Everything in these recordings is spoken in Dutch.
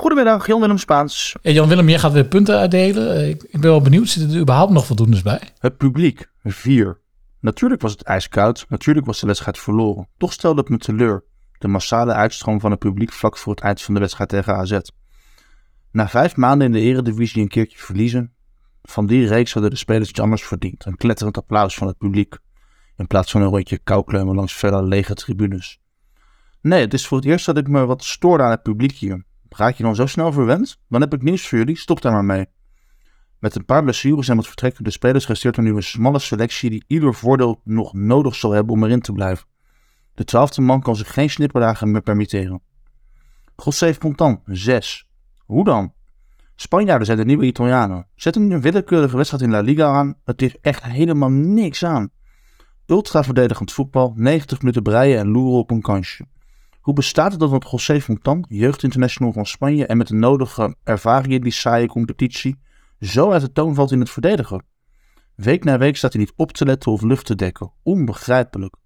Goedemiddag, Jan-Willem Spaans. Hey Jan-Willem, jij gaat weer punten uitdelen. Eh, Ik, ik ben wel benieuwd, zitten er überhaupt nog voldoendes bij? Het publiek, 4. Natuurlijk was het ijskoud, natuurlijk was de wedstrijd verloren. Toch stelde het me teleur, de massale uitstroom van het publiek vlak voor het eind van de wedstrijd tegen AZ. Na vijf maanden in de eredivisie een keertje verliezen, van die reeks hadden de spelers iets anders verdiend. Een kletterend applaus van het publiek, in plaats van een rondje koukleumen langs vele lege tribunes. Nee, het is voor het eerst dat ik me wat stoorde aan het publiek hier. Raak je dan zo snel verwend? Dan heb ik nieuws voor jullie, stop daar maar mee. Met een paar blessures en wat vertrekkende spelers resteert er nu een smalle selectie die ieder voordeel nog nodig zal hebben om erin te blijven. De twaalfde man kan zich geen snipperdagen meer permitteren. José Fontan, 6. Hoe dan? Spanjaarden zijn de nieuwe Italianen. Zet een willekeurige wedstrijd in La Liga aan, het is echt helemaal niks aan. Ultra verdedigend voetbal, 90 minuten breien en loeren op een kansje. Hoe bestaat het dat een José Fontan, jeugdinternational van Spanje en met de nodige ervaring in die saaie competitie, zo uit de toon valt in het verdedigen? Week na week staat hij niet op te letten of lucht te dekken. Onbegrijpelijk.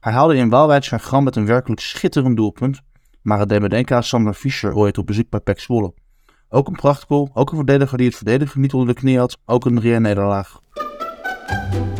Hij haalde in Waalwijk zijn gram met een werkelijk schitterend doelpunt, maar het deed me Fischer ooit op bezoek bij Pek Zwolle. Ook een prachtgoal, ook een verdediger die het verdedigen niet onder de knie had, ook een 3 nederlaag. In de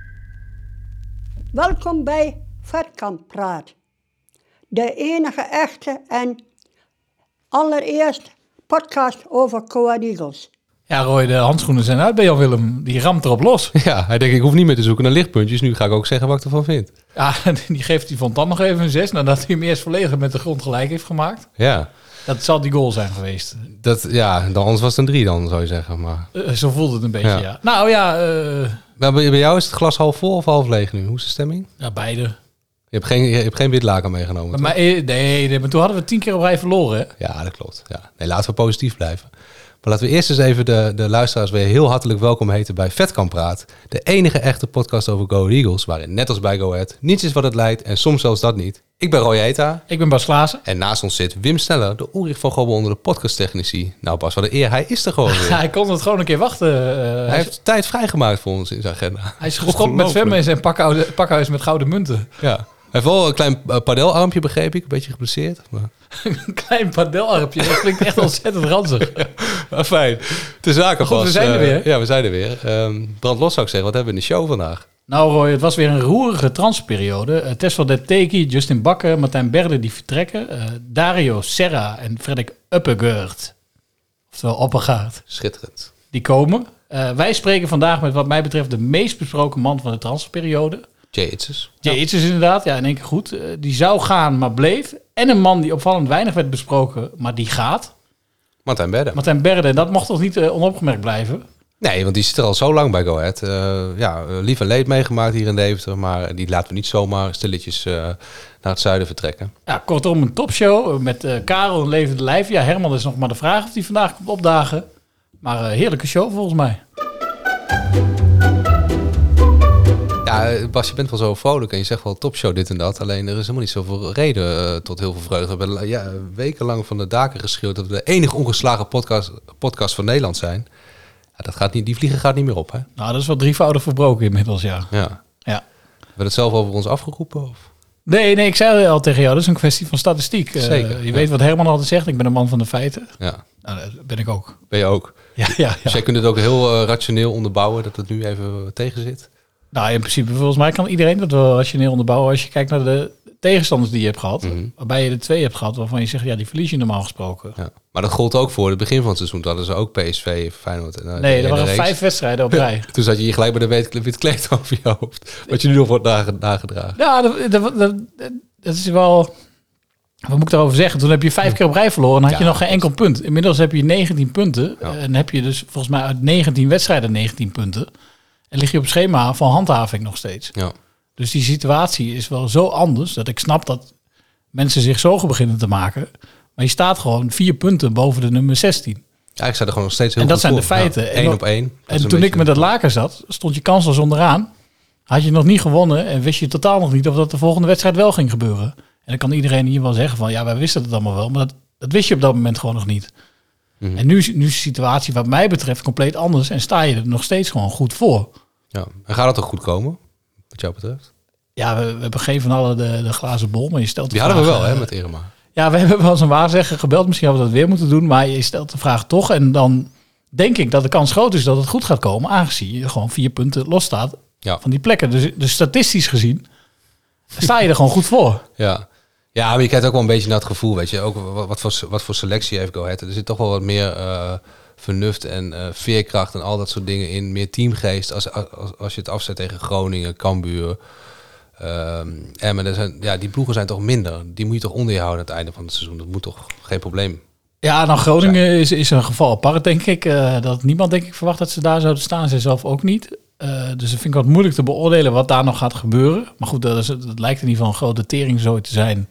Welkom bij Vetkamp Praat. De enige echte en allereerst podcast over Coa Eagles. Ja, Roy, de handschoenen zijn uit bij Jan-Willem. Die ramt erop los. Ja, hij denkt, ik hoef niet meer te zoeken naar lichtpuntjes. Nu ga ik ook zeggen wat ik ervan vind. Ja, die geeft die Fontan nog even een 6 nadat hij hem eerst volledig met de grond gelijk heeft gemaakt. Ja, Dat zal die goal zijn geweest. dat, ja dan, anders was het een drie dan, zou je zeggen. Maar, Eh, zo voelde het een beetje, ja. Ja. Nou ja, eh, maar bij, jou is het glas half vol of half leeg nu? Hoe is de stemming? ja beide. Je hebt geen, je hebt geen wit laken meegenomen, Maar, toch? eh, nee, nee, maar toen hadden we tien keer op rij verloren. hè? Ja, dat klopt. Ja. Nee, laten we positief blijven. Maar laten we eerst eens even de, de luisteraars weer heel hartelijk welkom heten bij Vetkamp Praat. De enige echte podcast over Go Eagles, waarin net als bij Go Ahead niets is wat het lijkt en soms zelfs dat niet. Ik ben Roy Eta Ik ben Bas Klaassen. en naast ons zit Wim Sneller, de Ulrich van Gobbel onder de podcasttechnici. Nou Bas, wat een eer, hij is er gewoon weer. Hij kon het gewoon een keer wachten. eh, Hij hij, heeft tijd vrijgemaakt voor ons in zijn agenda. hij is gestopt met zwemmen in zijn pakhuis, pakhuis met gouden munten. Ja. Hij heeft wel een klein uh, padelarmpje, begreep ik. Een beetje geblesseerd. Maar, Een klein padelarmpje. Dat klinkt echt ontzettend ranzig. maar fijn. De zaken Goed, we zijn er Eh, weer. Ja, we zijn er weer. Ehm brand los zou ik zeggen. Wat hebben we in de show vandaag? Nou Roy, het was weer een roerige transferperiode. Uh, Tessel de Teki, Justin Bakker, Martijn Berde die vertrekken. eh, Dario Serra en Frederik Uppegaard. Oftewel Oppegaard. Schitterend. Die komen. Eh, wij spreken vandaag met wat mij betreft de meest besproken man van de transferperiode. Jay Itzes. Jay inderdaad, ja in één keer goed. Eh, die zou gaan, maar bleef. En een man die opvallend weinig werd besproken, maar die gaat. Martijn Bedden. Martijn Berde, en dat mocht toch niet eh, onopgemerkt blijven? Nee, want die zit er al zo lang bij Go Ahead. Eh, ja, lief en leed meegemaakt hier in Deventer. Maar die laten we niet zomaar stilletjes naar het zuiden vertrekken. Ja, kortom een topshow met Karel en levende lijf. Ja, Herman is nog maar de vraag of die vandaag komt opdagen. Maar heerlijke show volgens mij. Ja, Bas, je bent wel zo vrolijk en je zegt wel topshow dit en dat. Alleen er is helemaal niet zoveel reden eh, tot heel veel vreugde. We hebben ja, wekenlang van de daken geschreeuwd dat we de enige ongeslagen podcast, podcast van Nederland zijn. Ja, dat gaat niet, die vliegen gaat niet meer op, hè? Nou, dat is wel drievoudig verbroken inmiddels, ja. Ja. ja. We hebben het zelf over ons afgeroepen? Of? Nee, nee, ik zei al tegen jou, dat is een kwestie van statistiek. Eh, Zeker, je ja. weet wat Herman altijd zegt, ik ben een man van de feiten. Ja, Nou, dat ben ik ook. ben je ook. Ja, ja, Dus ja. jij kunt het ook heel eh, rationeel onderbouwen dat het nu even tegen zit? Nou, in principe, volgens mij kan iedereen dat wel rationeel onderbouwen als je kijkt naar de tegenstanders die je hebt gehad. Mhm. Waarbij je er twee hebt gehad waarvan je zegt, ja, die verlies je normaal gesproken. Ja. Maar dat gold ook voor het begin van het seizoen. Toen hadden ze ook PSV, Feyenoord. En, eh, Nee, er waren reeks. vijf wedstrijden op rij. Toen zat je hier gelijk bij de wit, kleed over je hoofd. Wat je nu nog wordt nage- nagedragen. Ja, dat, dat, dat, dat is wel... Wat moet ik daarover zeggen? Toen heb je vijf keer op rij verloren en had je nog geen enkel punt. Inmiddels heb je 19 punten. Ja. En heb je dus volgens mij uit 19 wedstrijden 19 punten. En lig je op schema van handhaving nog steeds. Ja. Dus die situatie is wel zo anders dat ik snap dat mensen zich zorgen beginnen te maken. Maar je staat gewoon vier punten boven de nummer 16. Ja, ik sta er gewoon nog steeds heel En dat zijn de feiten. Ja, En één dan- op één. En toen ik met dat laken zat, stond je kansloos onderaan. Had je nog niet gewonnen en wist je totaal nog niet of dat de volgende wedstrijd wel ging gebeuren. En dan kan iedereen hier wel zeggen van ja, wij wisten het allemaal wel. Maar dat, dat wist je op dat moment gewoon nog niet. Mhm. En nu, is- nu is de situatie wat mij betreft compleet anders. En sta je er nog steeds gewoon goed voor. Ja. En gaat dat toch goed komen, wat jou betreft? Ja, we, we hebben geen van allen de, de glazen bol, maar je stelt de Die hadden we vraag, wel, hè, eh, met Irma. Ja, we hebben wel eens een waarzegger gebeld. Misschien hadden we dat weer moeten doen. Maar je stelt de vraag toch. En dan denk ik dat de kans groot is dat het goed gaat komen. Aangezien je gewoon vier punten los staat Ja. van die plekken. Dus, dus statistisch gezien sta je er gewoon goed voor. Ja. Ja, maar je krijgt ook wel een beetje het gevoel, weet je. Ook wat, wat, voor, wat voor selectie heeft Go Ahead. Er zit toch wel wat meer eh, vernuft en eh, veerkracht en al dat soort dingen in. Meer teamgeest als, als, als je het afzet tegen Groningen, Cambuur, ehm Emmen. Er zijn, ja, die ploegen zijn toch minder. Die moet je toch onder je houden aan het einde van het seizoen. Dat moet toch geen probleem. Ja, nou Groningen is, is een geval apart, denk ik. Eh, dat niemand, denk ik, verwacht dat ze daar zouden staan. Zij zelf ook niet. Dus dat vind ik wat moeilijk te beoordelen wat daar nog gaat gebeuren. Maar goed, dat, is, dat lijkt in ieder geval een grote tering zo te zijn.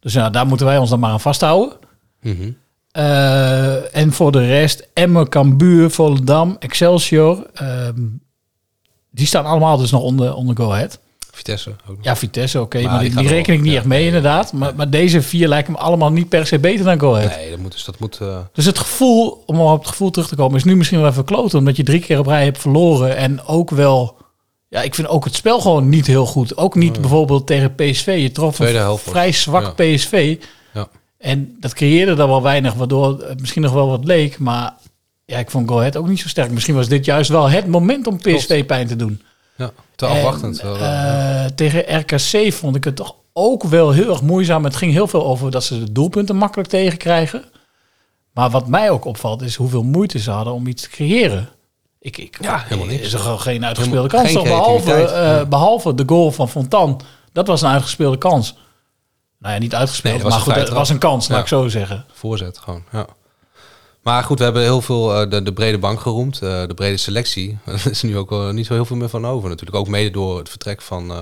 Dus ja, daar moeten wij ons dan maar aan vasthouden. Mhm. Eh, en voor de rest, Emmen, Cambuur, Volendam, Excelsior. ehm, die staan allemaal dus nog onder, onder Go Ahead. Vitesse ook nog. Ja, Vitesse, oké. Maar maar die die, gaan die reken ik niet ja. echt mee inderdaad. Maar, maar deze vier lijken me allemaal niet per se beter dan Go Ahead. Nee, dat moet, dus dat moet... eh, Dus het gevoel, om op het gevoel terug te komen, is nu misschien wel even kloten. Omdat je drie keer op rij hebt verloren. En ook wel, ja, ik vind ook het spel gewoon niet heel goed. Ook niet bijvoorbeeld tegen PSV. Je trof een vrij zwak ja. PSV. ja. En dat creëerde dan wel weinig, waardoor het misschien nog wel wat leek. Maar ja, ik vond Go Ahead ook niet zo sterk. Misschien was dit juist wel het moment om PSV pijn te doen. ja, te afwachtend. En, eh, eh, tegen RKC vond ik het toch ook wel heel erg moeizaam. Het ging heel veel over dat ze de doelpunten makkelijk tegenkrijgen. Maar wat mij ook opvalt is hoeveel moeite ze hadden om iets te creëren. Ik, ik, Ja, helemaal niks. Is er gewoon geen uitgespeelde Helemaal kans. geen behalve, eh, Ja. behalve de goal van Fontan. Dat was een uitgespeelde kans. Nou ja, niet uitgespeeld, Nee, maar goed, het was een kans, laat Ja. ik zo zeggen. Voorzet gewoon, ja. Maar goed, we hebben heel veel eh, de, de brede bank geroemd. eh, de brede selectie. Er is nu ook niet zo heel veel meer van over natuurlijk. Ook mede door het vertrek van,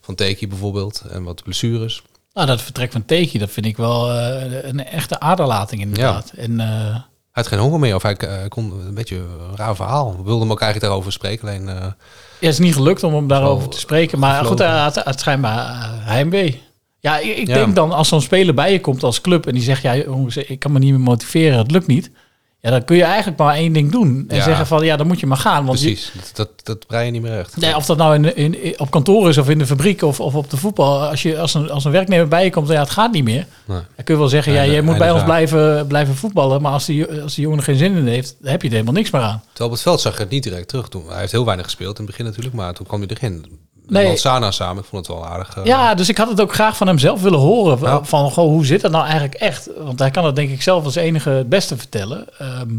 van Teki bijvoorbeeld. En wat blessures. Nou, dat vertrek van Teki, dat vind ik wel een echte aderlating inderdaad. En eh, Hij had geen honger meer. Of hij eh, kon een beetje een raar verhaal. We wilden hem ook eigenlijk daarover spreken. Alleen eh, Ja, het is niet gelukt om hem daarover te spreken. Maar goed, hij had, had schijnbaar eh, heimwee. Ja, ik, ik Ja. denk dan als zo'n speler bij je komt als club... en die zegt, ja jongens, ik kan me niet meer motiveren, het lukt niet. Ja, dan kun je eigenlijk maar één ding doen. En Ja. zeggen van, ja, dan moet je maar gaan. Want precies, dat, dat, dat brei je niet meer echt. nee, of dat nou in, in, in- op kantoor is of in de fabriek of, of op de voetbal. Als, je, als, een, als een werknemer bij je komt, ja, het gaat niet meer. Nee. Dan kun je wel zeggen, ja, jij moet bij ons blijven, blijven voetballen. Maar als die, als die jongen er geen zin in heeft, dan heb je er helemaal niks meer aan. Terwijl op het veld zag je het niet direct terug. Toen, hij heeft heel weinig gespeeld in het begin natuurlijk. Maar toen kwam hij erin. Nee. Sana samen. Ik vond het wel aardig. Ja, dus ik had het ook graag van hem zelf willen horen. Van, Ja. van goh, hoe zit dat nou eigenlijk echt? Want hij kan het denk ik zelf als enige het beste vertellen. Ehm,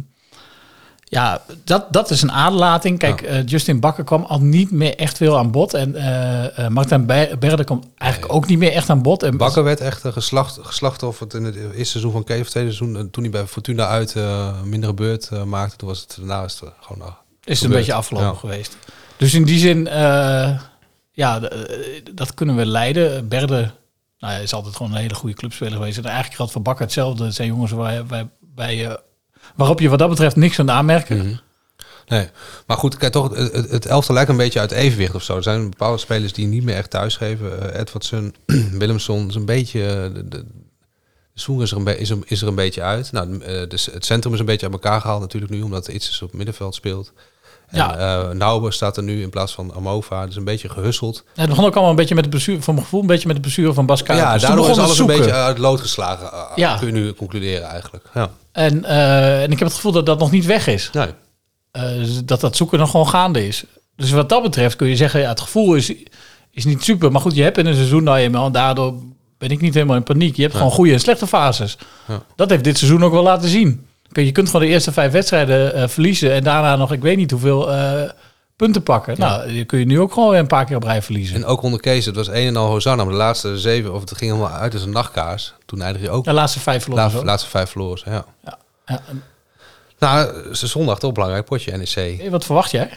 ja, dat, dat is een aderlating. Kijk, Ja. eh, Justin Bakker kwam al niet meer echt veel aan bod. En Martijn Be- Berde komt eigenlijk ook niet meer echt aan bod. En Bakker werd echt een geslacht, geslachtofferd in het eerste seizoen van of tweede seizoen. En toen hij bij Fortuna uit een mindere beurt maakte, toen was het daarna is het gewoon is het een beetje afgelopen Ja. geweest. Dus in die zin, ja, eh, dat kunnen we leiden. Berde nou, is altijd gewoon een hele goede clubspeler geweest. En eigenlijk geldt voor Bakker hetzelfde. Het zijn jongens waar, waar, eh, waarop je wat dat betreft niks aan aanmerken. Mhm. Nee, maar goed, kijk, toch, het, het- elftal lijkt een beetje uit evenwicht of zo. Er zijn bepaalde spelers die niet meer echt thuisgeven. Uh, Edwardson, Willemson is een beetje... eh, de, de, is er, een is, is er een beetje uit. Nou, eh, dus het centrum is een beetje uit elkaar gehaald natuurlijk nu, omdat iets op middenveld speelt. En Ja. ja. Nauber staat er nu in plaats van Amova. Dus een beetje gehusseld. Ja, het begon ook allemaal een beetje met de blessure, van mijn gevoel, een beetje met de blessure van Bas Kuipers. ja, Toen daardoor is alles het een beetje uit het lood geslagen. eh, Ja. Kun je nu concluderen eigenlijk. Ja. En, eh, en ik heb het gevoel dat dat nog niet weg is. Nee. Eh, dus dat dat zoeken nog gewoon gaande is. Dus wat dat betreft kun je zeggen, ja, het gevoel is, is niet super. Maar goed, je hebt in een seizoen nou eenmaal, en daardoor ben ik niet helemaal in paniek. Je hebt gewoon goede en slechte fases. Ja. Dat heeft dit seizoen ook wel laten zien. Je kunt gewoon de eerste vijf wedstrijden eh, verliezen en daarna nog, ik weet niet hoeveel eh, punten pakken. Nou, die kun je nu ook gewoon weer een paar keer op rij verliezen. En ook onder Kees, het was een en al Hosanna. Maar de laatste zeven, of het ging helemaal uit als een nachtkaars. Toen eindigde je ook De laatste vijf verloren. zo. laatste vijf verloren. Ja. Ja. Ja, Nou, ze zondag toch belangrijk potje, NEC. wat verwacht jij?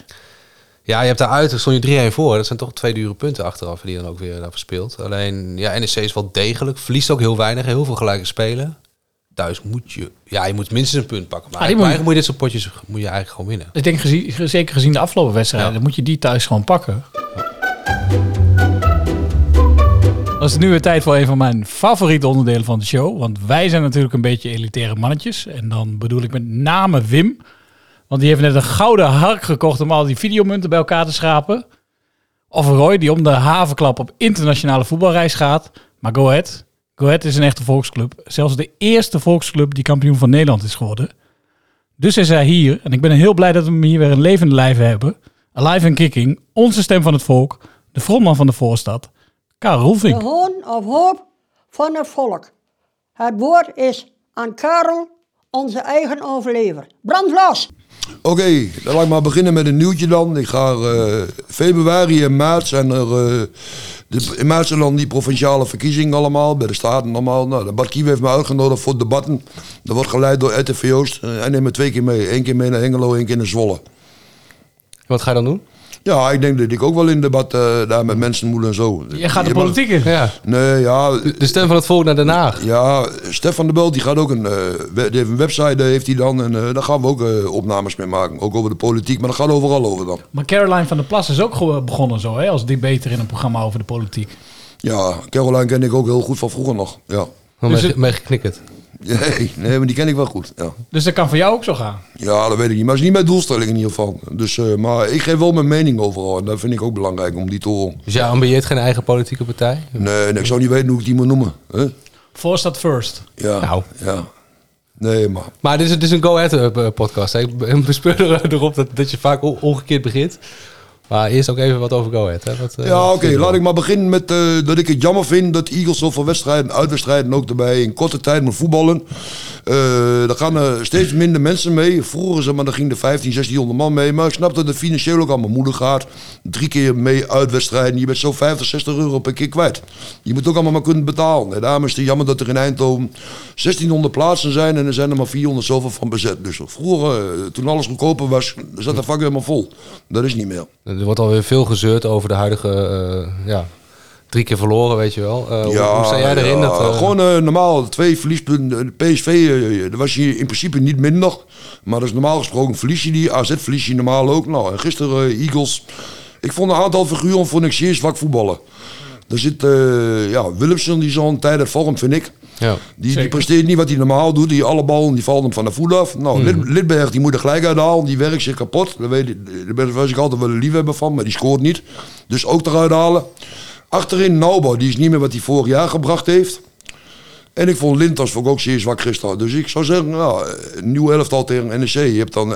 Ja, je hebt daaruit, er stond je 3-1 voor. Dat zijn toch twee dure punten achteraf die je dan ook weer daar verspeelt. Alleen, ja, NEC is wel degelijk. Verliest ook heel weinig, heel veel gelijke spelen. Thuis moet je... Ja, je moet minstens een punt pakken. Maar Ah, eigenlijk moet moet je- dit soort potjes moet je eigenlijk gewoon winnen. Ik denk, gezien, zeker gezien de afgelopen wedstrijden, moet je die thuis gewoon pakken. Dan is nu weer tijd voor een van mijn favoriete onderdelen van de show. Want wij zijn natuurlijk een beetje elitaire mannetjes. En dan bedoel ik met name Wim. Want die heeft net een gouden hark gekocht om al die videomunten bij elkaar te schrapen. Of Roy, die om de havenklap op internationale voetbalreis gaat. Maar Go Ahead. Go Ahead is een echte volksclub. Zelfs de eerste volksclub die kampioen van Nederland is geworden. Dus is hij hier. En ik ben heel blij dat we hem hier weer een levende lijf hebben. Alive and Kicking. Onze stem van het volk. De frontman van de voorstad. Karel De Roelvink. hoon of hoop van het volk. Het woord is aan Karel, onze eigen overlever. Brand los! Oké, dan laat ik maar beginnen met een nieuwtje dan. Ik ga eh, februari en maart zijn er... eh, de, in maart zijn dan die provinciale verkiezingen allemaal, bij de Staten allemaal. Nou, de Bad heeft me uitgenodigd voor debatten. Dat wordt geleid door RTV Joost. Hij neemt me twee keer mee. Eén keer mee naar Hengelo, één keer naar Zwolle. Wat ga je dan doen? Ja, ik denk dat ik ook wel in debat eh, daar met mensen moet en zo. Je gaat de politiek in. Ja, Nee, ja... de stem van het volk naar Den Haag. Ja, Stefan de Belt die gaat ook een, eh, heeft een website, daar heeft hij dan. En eh, daar gaan we ook eh, opnames mee maken. Ook over de politiek, maar dat gaat overal over dan. Maar Caroline van der Plas is ook gewoon begonnen zo, hè, als debater in een programma over de politiek. Ja, Caroline ken ik ook heel goed van vroeger nog. Ja. Dan Dus het- geknikkerd. Nee, nee, maar die ken ik wel goed. Ja. Dus dat kan voor jou ook zo gaan. ja, dat weet ik niet. Maar het is niet mijn doelstelling in ieder geval. Dus, eh, maar ik geef wel mijn mening overal. En dat vind ik ook belangrijk om die te horen. Dus jij ambieert geen eigen politieke partij? Nee, nee, ik zou niet weten hoe ik die moet noemen. hè? Voorstad first. Ja, Nou. ja. Nee, maar... Maar dit is, dit is een Go Ahead eh, podcast. hè. Ik bespeur er- erop dat, dat je vaak omgekeerd begint. Maar eerst ook even wat over Go Ahead. Hè. Wat, eh, Ja, oké. Laat ik maar beginnen met eh, dat ik het jammer vind dat Eagles zoveel wedstrijden, uitwedstrijden ook erbij in korte tijd moet voetballen. Daar gaan er steeds minder mensen mee. Vroeger zeg maar, daar ging er 15, 1600 man mee. Maar ik snap dat het financieel ook allemaal moeilijk gaat. Drie keer mee uitwedstrijden. Je bent zo 50, 60 euro per keer kwijt. Je moet ook allemaal maar kunnen betalen. En daarom is het jammer dat er in Eindhoven 1600 plaatsen zijn en er zijn er maar 400 zoveel van bezet. Dus vroeger, toen alles goedkoper was, zat de vak helemaal vol. Dat is niet meer. Er wordt alweer veel gezeurd over de huidige... eh, ja, drie keer verloren, weet je wel. Eh, hoe, hoe sta jij erin? ja, Dat, eh, Gewoon normaal, twee verliespunten. PSV, daar was je in principe niet minder. Maar is normaal gesproken verlies je die. AZ verlies je normaal ook. Nou, en gisteren Eagles. Ik vond een aantal figuren vond ik zeer zwak voetballen. Er zit ja, Willemsen, die zo'n tijd uit vorm, vind ik. Ja. Die, die presteert niet wat hij normaal doet. Die alle ballen die vallen hem van de voet af. Nou, Lid- Lidberg die moet er gelijk uithalen. Die werkt zich kapot. Daar, weet ik, daar ben- was ik altijd wel een liefhebber van. Maar die scoort niet. Dus ook eruit halen. Achterin Naubo. Die is niet meer wat hij vorig jaar gebracht heeft. En ik vond Lintas vond ik ook zeer zwak gisteren. Dus ik zou zeggen, nou, een nieuw elftal tegen NEC. Je hebt dan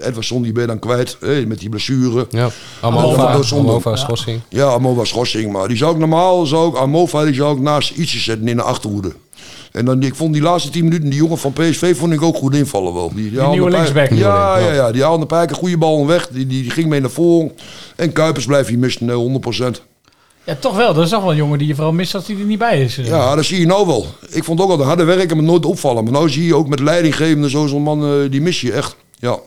Edwardson, die ben je dan kwijt. Hè, met die blessure. Ja, Amova, Amova, schorsing. Ja, Amova schorsing. Maar die zou ik normaal, zou ik, Amova, die zou ik naast ietsje zetten in de achterhoede. En dan, ik vond die laatste 10 minuten, die jongen van PSV, vond ik ook goed invallen wel. Die, nieuwe linksback. Ja, ja, ja, die haalde keer goede ballen weg. Die, die, die ging mee naar voren. En Kuipers blijft hier missen, eh, 100%. Ja, toch wel. Dat is toch wel een jongen die je vooral mist als hij er niet bij is. Ja, dat zie je nou wel. Ik vond ook al de harde werken, maar nooit opvallen. Maar nou zie je ook met leidinggevende, zo zo'n man, eh, die mis je echt. Ja.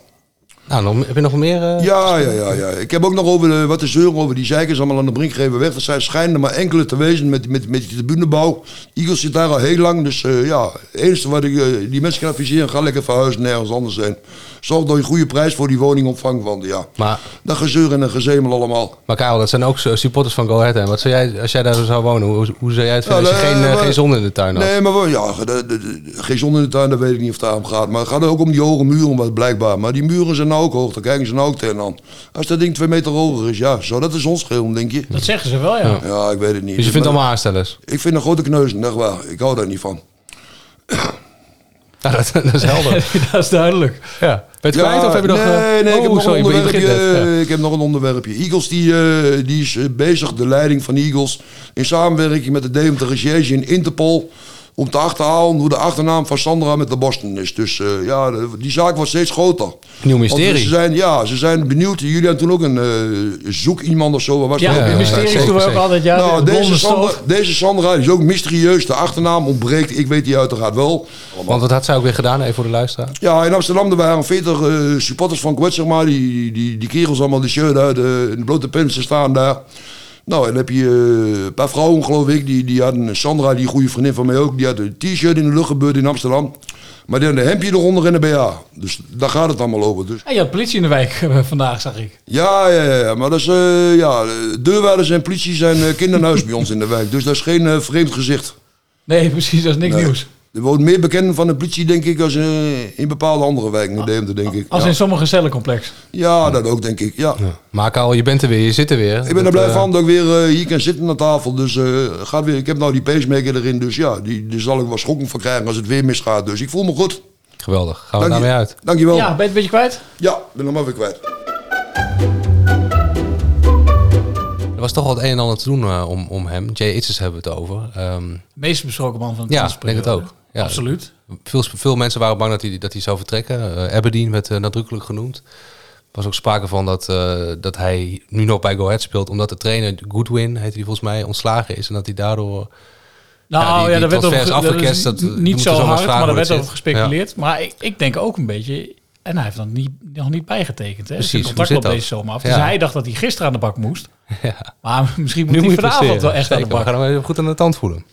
Nou, nog, heb je nog meer? eh, Ja, ja, ja, ja. Ik heb ook nog over de, wat de zeuren over die zeikers allemaal aan de brink geven weg. Er zijn schijnen maar enkele te wezen met, met, met die tribunebouw. Eagles zit daar al heel lang. Dus eh, ja, het enige wat ik eh, die mensen kan adviseren, ga lekker verhuizen nergens anders zijn. Zorg dat je een goede prijs voor die woning ontvangt. Want ja, Maar, dat gezeur en een gezemel allemaal. maar Karel, dat zijn ook su- supporters van Go Ahead. Hè? Wat zou jij, als jij daar zou wonen, hoe, hoe zou jij het vinden Ja, als je nee, geen, eh, maar- geen zon in de tuin had? Nee, maar ja, de, de- de- geen zon in de tuin, dat weet ik niet of het daarom gaat. Maar het gaat ook om die hoge muren, wat blijkbaar. Maar die muren zijn nou ook hoog, daar kijken ze nou ook tegenaan. Als dat ding twee meter hoger is, ja, zou dat de zon schelen, denk je? Dat zeggen ze wel, ja. Ja, ik weet het niet. Dus je vindt Maar- allemaal aanstellers? Ik vind een grote kneuzen, echt waar. Ik hou daar niet van. Ja, dat, dat is helder. dat is duidelijk. ja. Ben je het kwijt of heb je nog... Nee, eh, nee, ik heb oh, nog sorry, een onderwerpje. Ja. Ik heb nog een onderwerpje. Eagles die, eh, die is eh, bezig, de leiding van Eagles, in samenwerking met de Deventer Recherche in Interpol, om te achterhalen hoe de achternaam van Sandra met de Boston is. Dus eh, ja, de- die zaak wordt steeds groter. Nieuw Want mysterie. ze zijn, ja, ze zijn benieuwd. Jullie hadden toen ook een eh, zoek iemand of zo. Was Ja, doen we ook altijd. Ja, nou, de deze Sandra, deze Sandra is ook mysterieus. De achternaam ontbreekt. Ik weet die uiteraard wel. Want wat had zij ook weer gedaan, even voor de luisteraar? Ja, in Amsterdam er waren 40 eh, supporters van Kwet, zeg maar. Die, die, die kerels allemaal de shirt uit, in de blote ze staan daar. Nou, en dan heb je eh, een paar vrouwen, geloof ik, die, die hadden, Sandra, die goede vriendin van mij ook, die had een t-shirt in de lucht gebeurd in Amsterdam. Maar die had een hemdje eronder en een BH. Dus daar gaat het allemaal over. Dus. En je had politie in de wijk eh, vandaag, zag ik. Ja, ja, ja, maar dat is, eh, ja, deurwaarders en politie zijn uh, kinderhuis bij ons in de wijk. Dus dat is geen eh, vreemd gezicht. Nee, precies, dat is niks Nee. nieuws. Er wordt meer bekend van de politie, denk ik, als eh, in bepaalde andere wijken in Deventer, denk ik. Als ja. in sommige cellencomplex. ja, dat ook, denk ik, ja. Maar Karel, je bent er weer, je zit er weer. Ik ben er blij eh, van dat ik weer eh, hier kan zitten aan tafel. Dus eh, gaat weer, ik heb nou die pacemaker erin, dus ja, die, die zal ik wel schokken van krijgen als het weer misgaat. Dus ik voel me goed. Geweldig. Gaan we daarmee uit. Dankjewel. Ja, Ja, ben je het een beetje kwijt? ik ben hem maar weer kwijt. Er was toch wel het een en ander te doen eh, om, om hem. Jay Itzes hebben we het over. Ehm, Meest besproken man van de Ja, ik denk het ook. Ja. Absoluut. veel, veel mensen waren bang dat hij, dat hij zou vertrekken. Eh, Aberdeen werd eh, nadrukkelijk genoemd. Er was ook sprake van dat, eh, dat hij nu nog bij Go Ahead speelt... omdat de trainer Goodwin, heet hij volgens mij, ontslagen is. En dat hij daardoor... Nou Ja, die- ja, daar werd over dat dat, niet zo we hard, maar er werd over gespeculeerd. Maar ik, ik denk ook een beetje... En hij heeft dan niet, nog niet bijgetekend. Hè? Precies, zit loopt deze zomer af. Dus Ja. hij dacht dat hij gisteren aan de bak moest. Ja. Maar misschien moet Nu hij moet vanavond wel echt aan de bak. We gaan hem even goed aan de tand voelen.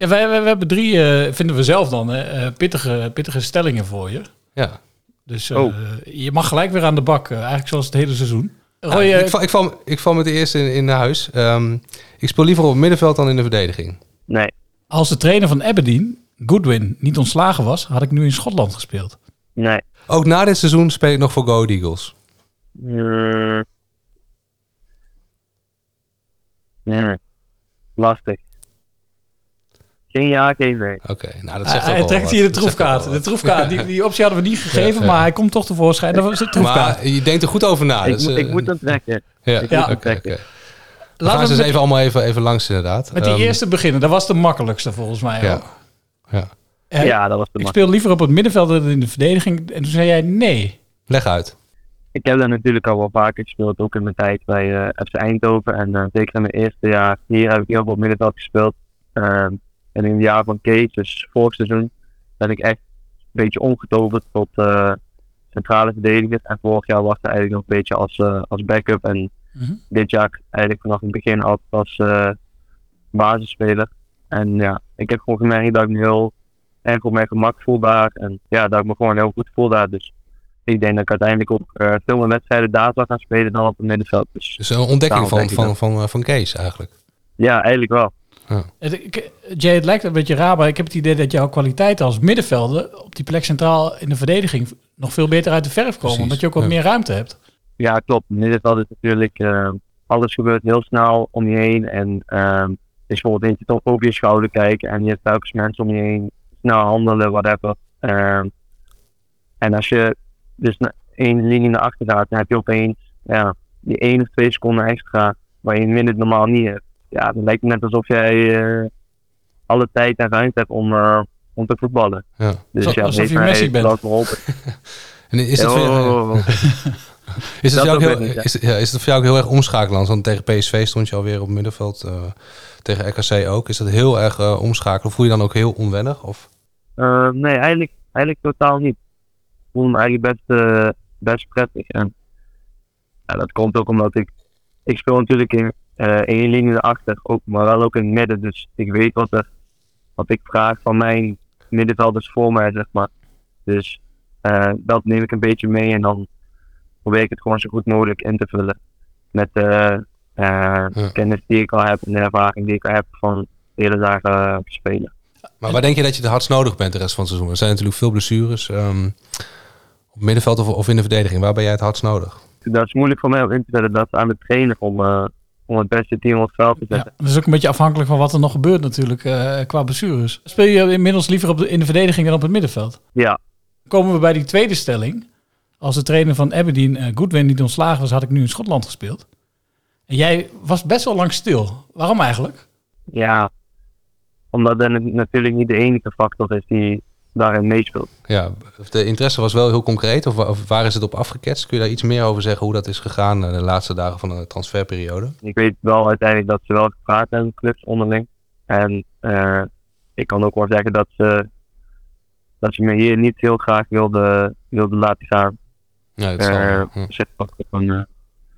Ja, wij, wij, wij hebben drie, eh, vinden we zelf dan, hè, eh, pittige, pittige stellingen voor je. Ja. Dus eh, je mag gelijk weer aan de bak. eh, eigenlijk zoals het hele seizoen. Roy, Ja, eh, ik, val, ik, val, ik val met de eerste in, in huis. Ehm, ik speel liever op het middenveld dan in de verdediging. Nee. als de trainer van Aberdeen, Goodwin, niet ontslagen was, had ik nu in Schotland gespeeld. Nee. Ook na dit seizoen speel ik nog voor Go Eagles. Mm. Nee. Lastig. Geen ja, geen nee. Oké, nou dat Hij, zegt ook hij al trekt wat. hier de Dat troefkaart. De troefkaart, die, die optie hadden we niet gegeven, Ja, ja. maar hij komt toch tevoorschijn. Dat was de troefkaart. Maar je denkt er goed over na. ik, dus, moet- eh, ik moet hem trekken. Ja, ik ja. oké, Laten ze we eens met, even allemaal even, even langs inderdaad. met die Ehm, eerste beginnen. Dat was de makkelijkste volgens mij Ja. ook. Ja. Ja, dat was de ik speel liever op het middenveld dan in de verdediging. En toen zei jij nee. Leg uit. Ik heb daar natuurlijk al wel vaker gespeeld, ook in mijn tijd bij eh, FC Eindhoven. En eh, zeker in mijn eerste jaar hier heb ik heel veel op middenveld gespeeld. Ehm, en in het jaar van Kees, dus vorig seizoen, ben ik echt een beetje omgetoverd tot eh, centrale verdediger. En vorig jaar was het eigenlijk nog een beetje als, eh, als backup. En Mhm. dit jaar eigenlijk vanaf het begin altijd als eh, basisspeler. En ja, ik heb gewoon gemerkt dat ik me heel erg op mijn gemak voel daar. En ja, dat ik me gewoon heel goed voel daar. Dus ik denk dat ik uiteindelijk ook veel meer wedstrijden daar zal gaan spelen dan op het middenveld. Dus Dus een ontdekking van, ik van, van, eh, van Kees eigenlijk. ja, eigenlijk wel. Het, ik- Jay, het lijkt een beetje raar, maar ik heb het idee dat jouw kwaliteiten als middenvelder op die plek centraal in de verdediging nog veel beter uit de verf komen. Precies, Omdat je ook wat ja. meer ruimte hebt. Ja, klopt. Middenveld is natuurlijk, eh, alles gebeurt heel snel om je heen. En ehm is bijvoorbeeld eentje toch over je schouder kijken. En je hebt telkens mensen om je heen, snel handelen, whatever. Ehm, en als je dus één linie naar achter gaat, dan heb je opeens ja, die één of twee seconden extra, waar je in midden normaal niet hebt. Ja, dan lijkt het net alsof jij eh, alle tijd en ruimte hebt om, eh, om te voetballen. Ja. Dus Alsof- ja, alsof je Messi bent. En is het, voor jou, is, het dat voor jou ook heel, weer niet, ja. is, het- ja, is het voor jou ook heel erg omschakelen? Want tegen PSV stond je alweer op het middenveld. eh, tegen RKC ook. Is dat heel erg eh, omschakelen? Voel je dan ook heel onwennig? Of? Eh, nee, eigenlijk, eigenlijk totaal niet. Ik voel me eigenlijk best, best prettig. En ja, dat komt ook omdat ik, ik speel natuurlijk in één linie erachter, ook, maar wel ook in het midden. Dus ik weet wat, er, wat ik vraag van mijn middenvelders voor mij, zeg maar. Dus eh, dat neem ik een beetje mee en dan probeer ik het gewoon zo goed mogelijk in te vullen. Met de Ja. kennis die ik al heb en de ervaring die ik al heb van de hele dagen eh, spelen. Maar waar denk je dat je het hardst nodig bent de rest van het seizoen? Er zijn natuurlijk veel blessures. ehm, op middenveld of, of in de verdediging. Waar ben jij het hardst nodig? dat is moeilijk voor mij om in te vullen. Dat is aan de trainer om, eh, om het beste team op het veld te Ja, zetten. dat is ook een beetje afhankelijk van wat er nog gebeurt natuurlijk eh, qua blessures. Speel je inmiddels liever op de, in de verdediging dan op het middenveld? Ja, Komen we bij die tweede stelling. Als de trainer van Aberdeen, eh Goodwin, niet ontslagen was, had ik nu in Schotland gespeeld. En jij was best wel lang stil. Waarom eigenlijk? ja. Omdat dat nat- natuurlijk niet de enige factor is die daarin meespeelt. Ja, de interesse was wel heel concreet. Of, wa- of waar is het op afgeketst? Kun je daar iets meer over zeggen hoe dat is gegaan eh, de laatste dagen van de transferperiode? Ik weet wel uiteindelijk dat ze wel gepraat hebben, clubs onderling. En eh, ik kan ook wel zeggen dat ze, dat ze me hier niet heel graag wilden wilde laten gaan. Ja, dat zal, Eh, eh,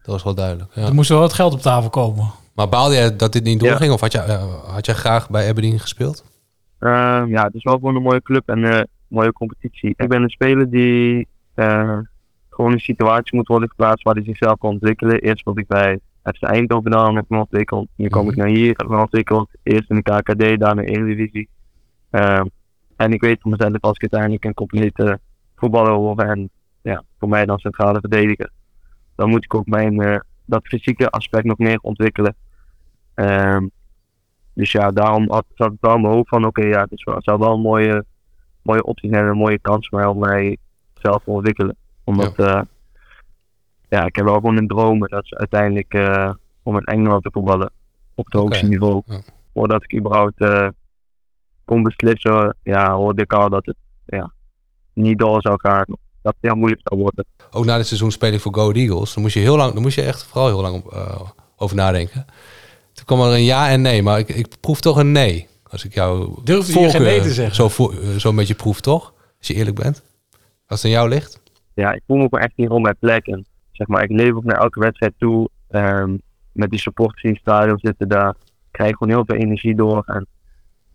Dat was wel duidelijk. Ja. Er moest wel wat geld op tafel komen. Maar baalde jij dat dit niet doorging? Of had jij, had jij graag bij Aberdeen gespeeld? Ehm, ja, het is wel gewoon een mooie club en een mooie competitie. Ik ben een speler die eh, gewoon in een situatie moet worden geplaatst waar hij zichzelf kan ontwikkelen. Eerst wilde ik bij FC Eindhoven dan heb ik me ontwikkeld. Nu kom ik naar hier, heb ik me ontwikkeld. Eerst in de KKD, daarna in de Eredivisie. Ehm, en ik weet van mezelf als ik uiteindelijk een complete voetballer wil en ja, voor mij dan centrale verdediger. Dan moet ik ook mijn, eh, dat fysieke aspect nog meer ontwikkelen. Ehm, dus ja, daarom had, zat het wel in mijn hoofd van oké, ja, het, is wel, het zou wel een mooie, mooie optie zijn en een mooie kans voor mij om mij zelf te ontwikkelen. Omdat ja. ja, ik heb wel gewoon een droom, dat is uiteindelijk eh, om in Engeland te voetballen op het hoogste niveau. Ja. Voordat ik überhaupt eh, kon beslissen, ja, hoorde ik al dat het ja, niet door zou gaan. Dat het heel moeilijk zou worden. Ook na dit seizoen spelen voor Go Eagles. Dan moest je heel lang, dan moest je echt vooral heel lang over nadenken. Toen kwam er een ja en nee, maar ik, ik proef toch een nee. Als ik jou Durfde je geen nee te zeggen? Zo, voor, zo een beetje proef, toch? Als je eerlijk bent. Als het aan jou ligt. Ja, ik voel me gewoon echt niet rond mijn plek. En zeg maar, ik leef ook naar elke wedstrijd toe. Um, met die supporters in het stadion zitten daar. Krijg ik gewoon heel veel energie door. En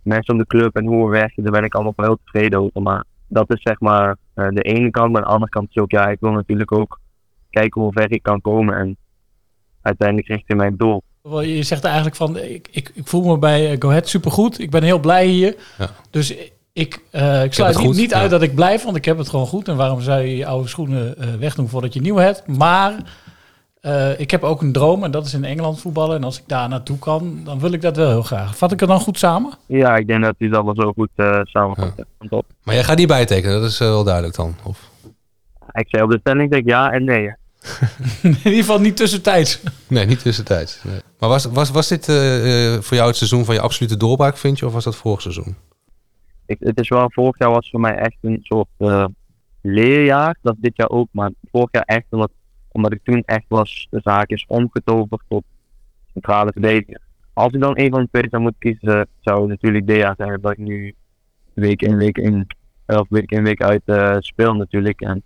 mensen om de club en hoe we werken, daar ben ik allemaal wel heel tevreden over. Maar dat is zeg maar uh, de ene kant. Maar aan de andere kant is ook, ja, ik wil natuurlijk ook kijken hoe ver ik kan komen. En uiteindelijk richting mijn doel. Je zegt eigenlijk van, ik, ik, ik voel me bij Go Ahead supergoed. Ik ben heel blij hier. Ja. Dus ik, uh, ik sluit niet, niet, uit ja. dat ik blijf, want ik heb het gewoon goed. En waarom zou je je oude schoenen uh, wegdoen voordat je nieuw hebt? Maar uh, ik heb ook een droom en dat is in Engeland voetballen. En als ik daar naartoe kan, dan wil ik dat wel heel graag. Vat ik het dan goed samen? Ja, ik denk dat hij dat wel zo goed samenvat. Ja. Maar jij gaat niet bijtekenen, dat is wel duidelijk dan? Of? Ik zei op de stelling denk ik ja en nee. in ieder geval niet tussentijds. Nee, niet tussentijds. Nee. Maar was, was, was dit uh, voor jou het seizoen van je absolute doorbraak, vind je? Of was dat vorig seizoen? Ik, het is wel, vorig jaar was voor mij echt een soort uh, leerjaar. Dat dit jaar ook. Maar vorig jaar echt, omdat, omdat ik toen echt was, de zaak is omgetoverd tot centrale verdediger. Als ik dan een van de twee zou kiezen, zou het natuurlijk jaar zijn. Dat ik nu week in, week in, of week in, week uit speel natuurlijk. En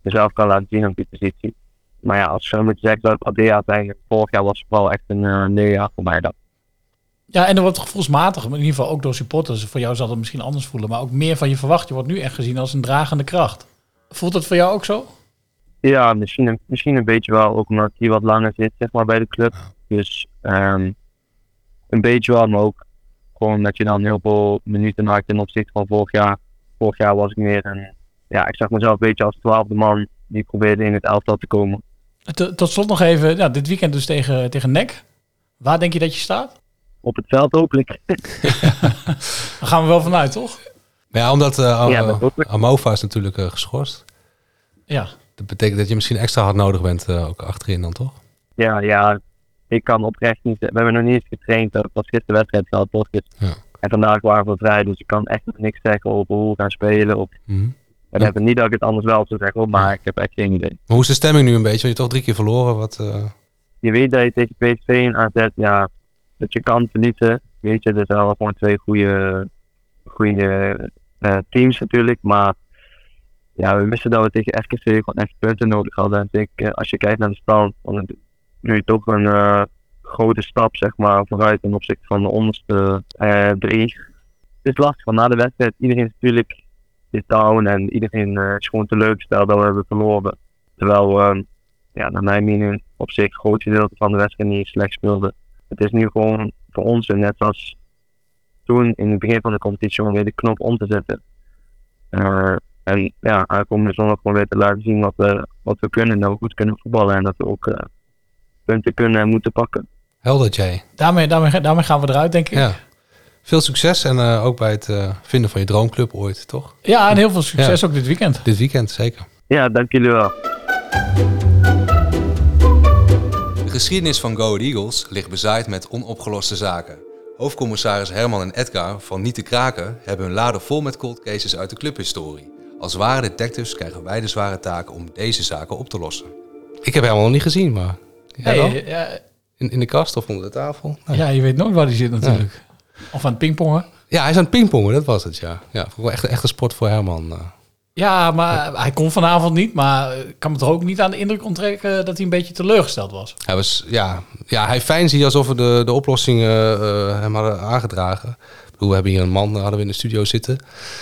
mezelf kan laten zien op die positie. Maar ja, als je zo moet zeggen dat het dit zijn, vorig jaar was het vooral echt een uh, leerjaar voor mij dat. Ja, en er wordt gevoelsmatig, in ieder geval ook door supporters, voor jou zal het misschien anders voelen, maar ook meer van je verwacht. Je wordt nu echt gezien als een dragende kracht. Voelt dat voor jou ook zo? Ja, misschien een, misschien een beetje wel, ook omdat hij wat langer zit zeg maar, bij de club. Dus um, een beetje wel, maar ook gewoon dat je dan heel veel minuten maakt ten opzichte van vorig jaar. Vorig jaar was ik meer een ja, ik zag mezelf een beetje als twaalfde man die probeerde in het elftal te komen. Tot, tot slot nog even, ja, dit weekend dus tegen, tegen NEC. Waar denk je dat je staat? Op het veld hopelijk. Daar gaan we wel vanuit, toch? Ja, omdat uh, ja, Amova is natuurlijk uh, geschorst. Ja. Dat betekent dat je misschien extra hard nodig bent, uh, ook achterin dan, toch? Ja, ja. Ik kan oprecht niet... We hebben nog niet eens getraind. Dat was gisteren wedstrijd gehad, toch? Ja. En vandaag waren we vrij, dus ik kan echt niks zeggen over hoe we gaan spelen. Of... Mm -hmm. En ja. hebben niet dat ik het anders wel zou zeggen, maar ik heb echt geen idee. Maar hoe is de stemming nu een beetje? Want je toch drie keer verloren. Wat, uh... Je weet dat je tegen PSV en AZ, ja, dat je kan verliezen. Weet je, er zijn wel gewoon twee goede, goede uh, teams natuurlijk. Maar ja, we wisten dat we tegen FKC gewoon echt punten nodig hadden. En ik, uh, als je kijkt naar de stand, dan nu je toch een uh, grote stap zeg maar, vooruit ten opzichte van de onderste drie. Het is lastig, want na de wedstrijd, iedereen is natuurlijk is down en iedereen uh, is gewoon teleurgesteld dat we hebben verloren. Terwijl we, uh, ja, naar mijn mening, op zich een groot gedeelte van de wedstrijd niet slecht speelde. Het is nu gewoon voor ons, net als toen in het begin van de competitie, om weer de knop om te zetten. Uh, en ja, aankomende zondag gewoon weer te laten zien wat we, wat we kunnen, dat we goed kunnen voetballen en dat we ook punten kunnen en moeten pakken. Helder, Jay. Daarmee, daarmee, daarmee gaan we eruit, denk ik. Ja. Veel succes en uh, ook bij het uh, vinden van je droomclub ooit, toch? Ja, en heel veel succes ja. ook dit weekend. Dit weekend, zeker. Ja, dank jullie wel. De geschiedenis van Go Eagles ligt bezaaid met onopgeloste zaken. Hoofdcommissaris Herman en Edgar van Niet te Kraken hebben hun laden vol met cold cases uit de clubhistorie. Als ware detectives krijgen wij de zware taak om deze zaken op te lossen. Ik heb Herman nog niet gezien, maar... Hey, ja, in, in de kast of onder de tafel? Ja, je weet nooit waar hij zit natuurlijk. Ja. Of aan het pingpongen? Ja, hij is aan het pingpongen, dat was het, ja. Ja, echt, echt een sport voor Herman. Ja, maar hij kon vanavond niet. Maar ik kan me toch ook niet aan de indruk onttrekken dat hij een beetje teleurgesteld was. Hij was, ja, ja, hij fijn zie alsof we de, de oplossingen eh, hem hadden aangedragen. Ik bedoel, we hebben hier een man eh, hadden we in de studio zitten.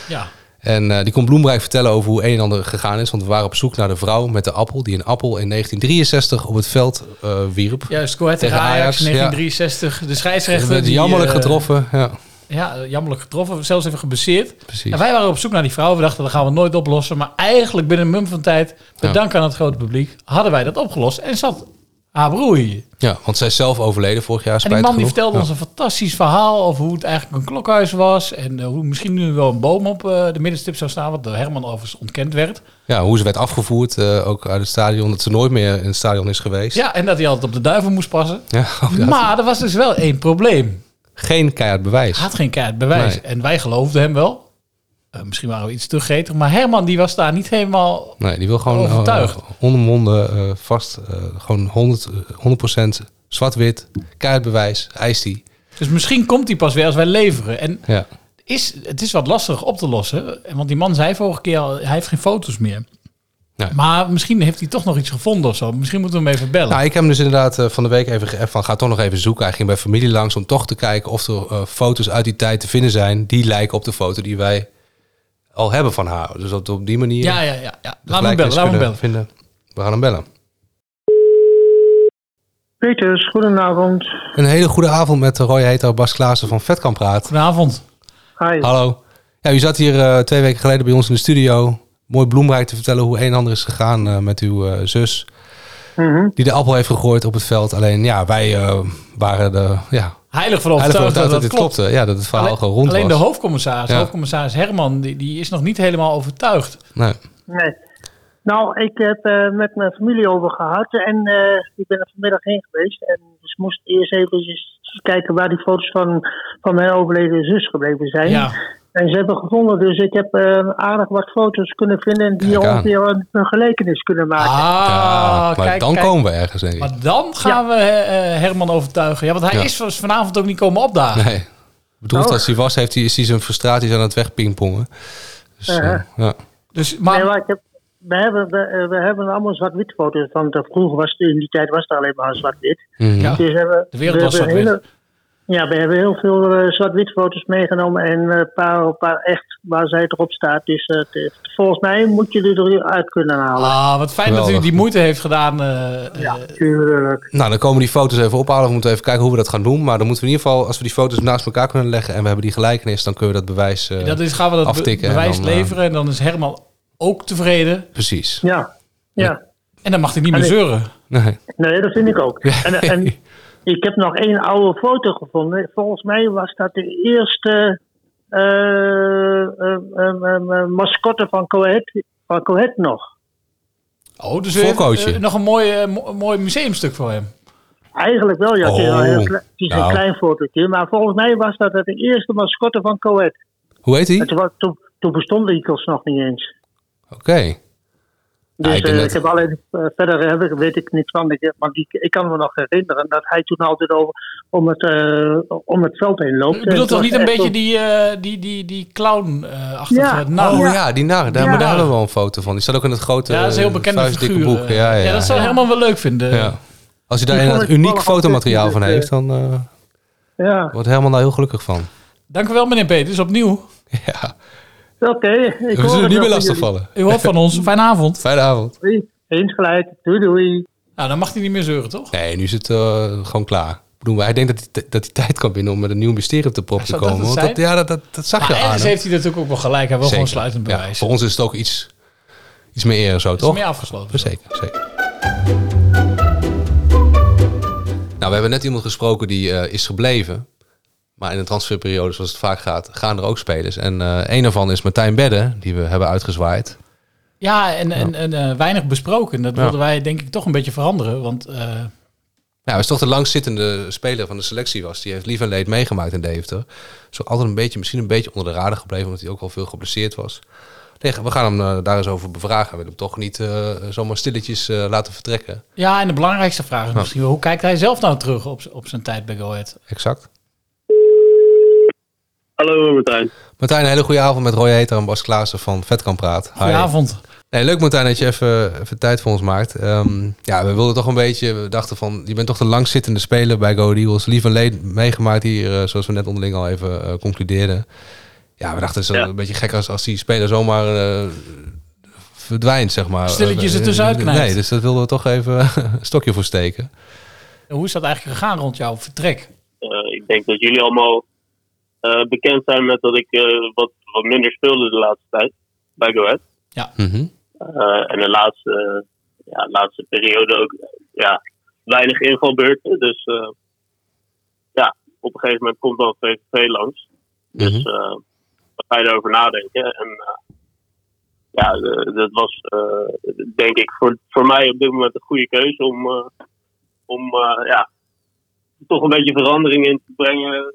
Ja. En eh, die kon Bloemrijk vertellen over hoe een en ander gegaan is. Want we waren op zoek naar de vrouw met de appel die een appel in 1963 op het veld eh, wierp. Juist, Go Ahead tegen Ajax, Ajax, ja. 1963. De scheidsrechter... die, jammerlijk eh, getroffen. Ja. Ja, jammerlijk getroffen. Zelfs even geblesseerd. Precies. En wij waren op zoek naar die vrouw. We dachten, dat gaan we nooit oplossen. Maar eigenlijk binnen een mum van tijd, met dank aan het grote publiek, hadden wij dat opgelost. En zat haar broer hier. Ja, want zij is zelf overleden vorig jaar. En die man die vertelde Ja. ons een fantastisch verhaal over hoe het eigenlijk een klokhuis was. En eh, hoe misschien nu wel een boom op eh, de middenstip zou staan, wat door Herman overigens ontkend werd. Ja, hoe ze werd afgevoerd, eh, ook uit het stadion. Dat ze nooit meer in het stadion is geweest. Ja, en dat hij altijd op de duivel moest passen. Ja, oh, Maar er was dus wel één probleem. Geen keihard bewijs. Hij had geen keihard bewijs. Nee. En wij geloofden hem wel. Eh, misschien waren we iets te gretig. Maar Herman die was daar niet helemaal... Nee, die wil gewoon eh, Overtuigd. onomwonden, eh, vast, eh, gewoon 100, eh, 100% zwart-wit, keihard bewijs, eist die. Dus misschien komt hij pas weer als wij leveren. En Ja. is, het is wat lastig op te lossen. Want die man zei vorige keer al, hij heeft geen foto's meer. Nee. Maar misschien heeft hij toch nog iets gevonden of zo. Misschien moeten we hem even bellen. Nou, ik heb hem dus inderdaad van de week even van ga toch nog even zoeken. Hij ging bij familie langs om toch te kijken of er foto's uit die tijd te vinden zijn die lijken op de foto die wij al hebben van haar. Dus dat we op die manier. ja, ja, ja. ja. Laat me bellen, laat me kunnen bellen. Vinden. We gaan hem bellen. Peters, goedenavond. Een hele goede avond met Roy Heter, Bas Klaassen van Vetkamp Praat. Goedenavond. Hi. Hallo. Ja, u zat hier eh, twee weken geleden bij ons in de studio. Mooi bloemrijk te vertellen hoe een en ander is gegaan eh, met uw eh, zus. Mhm. Die de appel heeft gegooid op het veld. Alleen ja, wij eh, waren de ja, Heilig van overtuigd dat dat dit klopt. klopte. Ja, dat het verhaal Alleen, gewoon rond alleen was. de hoofdcommissaris, Ja. hoofdcommissaris Herman, die, die is nog niet helemaal overtuigd. Nee. Nee. Nou, ik heb eh, met mijn familie over gehad en eh, ik ben er vanmiddag heen geweest. En dus moest eerst even kijken waar die foto's van, van mijn overleden zus gebleven zijn. Ja. En ze hebben gevonden, dus ik heb eh, aardig wat foto's kunnen vinden die Kijk ongeveer een, gelijkenis kunnen maken. Ah, Ja, maar kijk, dan kijk. komen we ergens, denk ik. Maar dan gaan we eh, eh, Herman overtuigen. Ja, want hij Ja. is dus vanavond ook niet komen opdagen. Nee. Bedoeld Oh. als hij was, heeft hij, is hij zijn frustraties aan het wegpingpongen. Dus, ja. Dus, Maar, maar, nee, maar ik heb, we, hebben, we, we hebben allemaal zwart-wit foto's. Want vroeger was het, in die tijd was het alleen maar zwart-wit. Ja. Dus hebben, De wereld we was zwart-wit. Ja, we hebben heel veel eh, zwart-wit foto's meegenomen en eh, een paar, een paar echt waar zij erop staat. Dus eh, het- volgens mij moet je die eruit kunnen halen. ah, wat fijn dat u die moeite heeft gedaan. eh, ja, tuurlijk. Nou, dan komen die foto's even ophalen. We moeten even kijken hoe we dat gaan doen. Maar dan moeten we in ieder geval, als we die foto's naast elkaar kunnen leggen en we hebben die gelijkenis, dan kunnen we dat bewijs. eh, dat is, gaan we dat be- aftikken en bewijs dan, eh, leveren. En dan is Herman ook tevreden. Precies. Ja, ja. En dan mag hij niet meer En zeuren. Nee. Nee, dat vind ik ook. En, en ik heb nog één oude foto gevonden. Volgens mij was dat de eerste eh, eh, eh, mascotte van Coët, van Coët nog. Oh, dus nog een mooi, mo- mooi museumstuk voor hem. Eigenlijk wel, ja. Oh, het is nou. een klein fotootje. Maar volgens mij was dat de eerste mascotte van Coët. Hoe heet hij? En toen, toen bestonden Eagles nog niet eens. Oké. Dus ik eh, dat- ik heb alleen, eh, verder heb ik, weet ik niks van. Ik, want ik, ik kan me nog herinneren dat hij toen altijd over, om, het, eh, om het veld heen loopt. U bedoelt toch niet een beetje op- die, eh, die, die, die clown-achtige Ja. nar? Oh ja, Ja. die nar. Daar, Ja. maar daar hebben we wel een foto van. Die staat ook in het grote Ja, dat is een heel bekende figuur. boek. Ja, ja, ja. dat zou Herman wel leuk vinden. Ja. Als je daar Die ik uniek fotomateriaal van heeft, dan eh, Ja, wordt Herman daar heel gelukkig van. Dank u wel, meneer Peters, opnieuw. Ja. Oké. ik We zullen het niet meer van lastig jullie. vallen. U hoort van ons. Fijne avond. Fijne avond. Doei. Eens gelijk. Doei doei. Nou, dan mag hij niet meer zeuren, toch? Nee, nu is het eh, gewoon klaar. Ik bedoel, hij denkt dat hij, dat hij tijd kan winnen om met een nieuw mysterie op de prop te dat komen. het Want dat, zijn? ja, dat, dat, dat zag Maar je aan heeft hij natuurlijk ook wel gelijk. Hij wil gewoon sluitend Ja, bewijs. voor ons is het ook iets, iets meer eer zo, Het is toch? meer afgesloten. Zeker, zeker. Nou, we hebben net iemand gesproken die eh, is gebleven. Maar in de transferperiode, zoals het vaak gaat, gaan er ook spelers. En eh een daarvan is Martijn Bedden, die we hebben uitgezwaaid. Ja, en, en, en eh, weinig besproken. Dat Ja. wilden wij denk ik toch een beetje veranderen. Want Ja, hij is toch de langzittende speler van de selectie was. Die heeft lief en leed meegemaakt in Deventer. Zo altijd een beetje, misschien een beetje onder de radar gebleven, omdat hij ook al veel geblesseerd was. Nee, we gaan hem daar eens over bevragen. We willen hem toch niet zomaar stilletjes laten vertrekken. ja, en de belangrijkste vraag is misschien wel... hoe kijkt hij zelf nou terug op, op zijn tijd bij Go Ahead? Exact. Hallo Martijn. Martijn, een hele goede avond met Roy Heter en Bas Klaassen van Vetkamp Praat. Goedenavond. Nee, leuk Martijn dat je even, even tijd voor ons maakt. Ehm, ja, we wilden toch een beetje, we dachten van, je bent toch de langzittende speler bij Go Eagles. Lief en leed meegemaakt hier, eh, zoals we net onderling al even eh, concludeerden. Ja, we dachten het is Ja. een beetje gek als, als die speler zomaar eh, verdwijnt, zeg maar. Stilletjes Eh, ertussenuit knijpt. Nee, dus dat wilden we toch even een stokje voor steken. Hoe is dat eigenlijk gegaan rond jouw vertrek? Eh, ik denk dat jullie allemaal bekend zijn met dat ik eh, wat, wat minder speelde de laatste tijd bij Go Ahead. Ja. Mhm. Eh, en de laatste, ja, laatste periode ook eh, ja, weinig invalbeurten. Dus eh, ja, op een gegeven moment komt dan VVV langs. Dus eh dan ga je erover nadenken. En eh, ja, dat was eh, denk ik voor, voor mij op dit moment een goede keuze om, eh, om eh, ja, toch een beetje verandering in te brengen.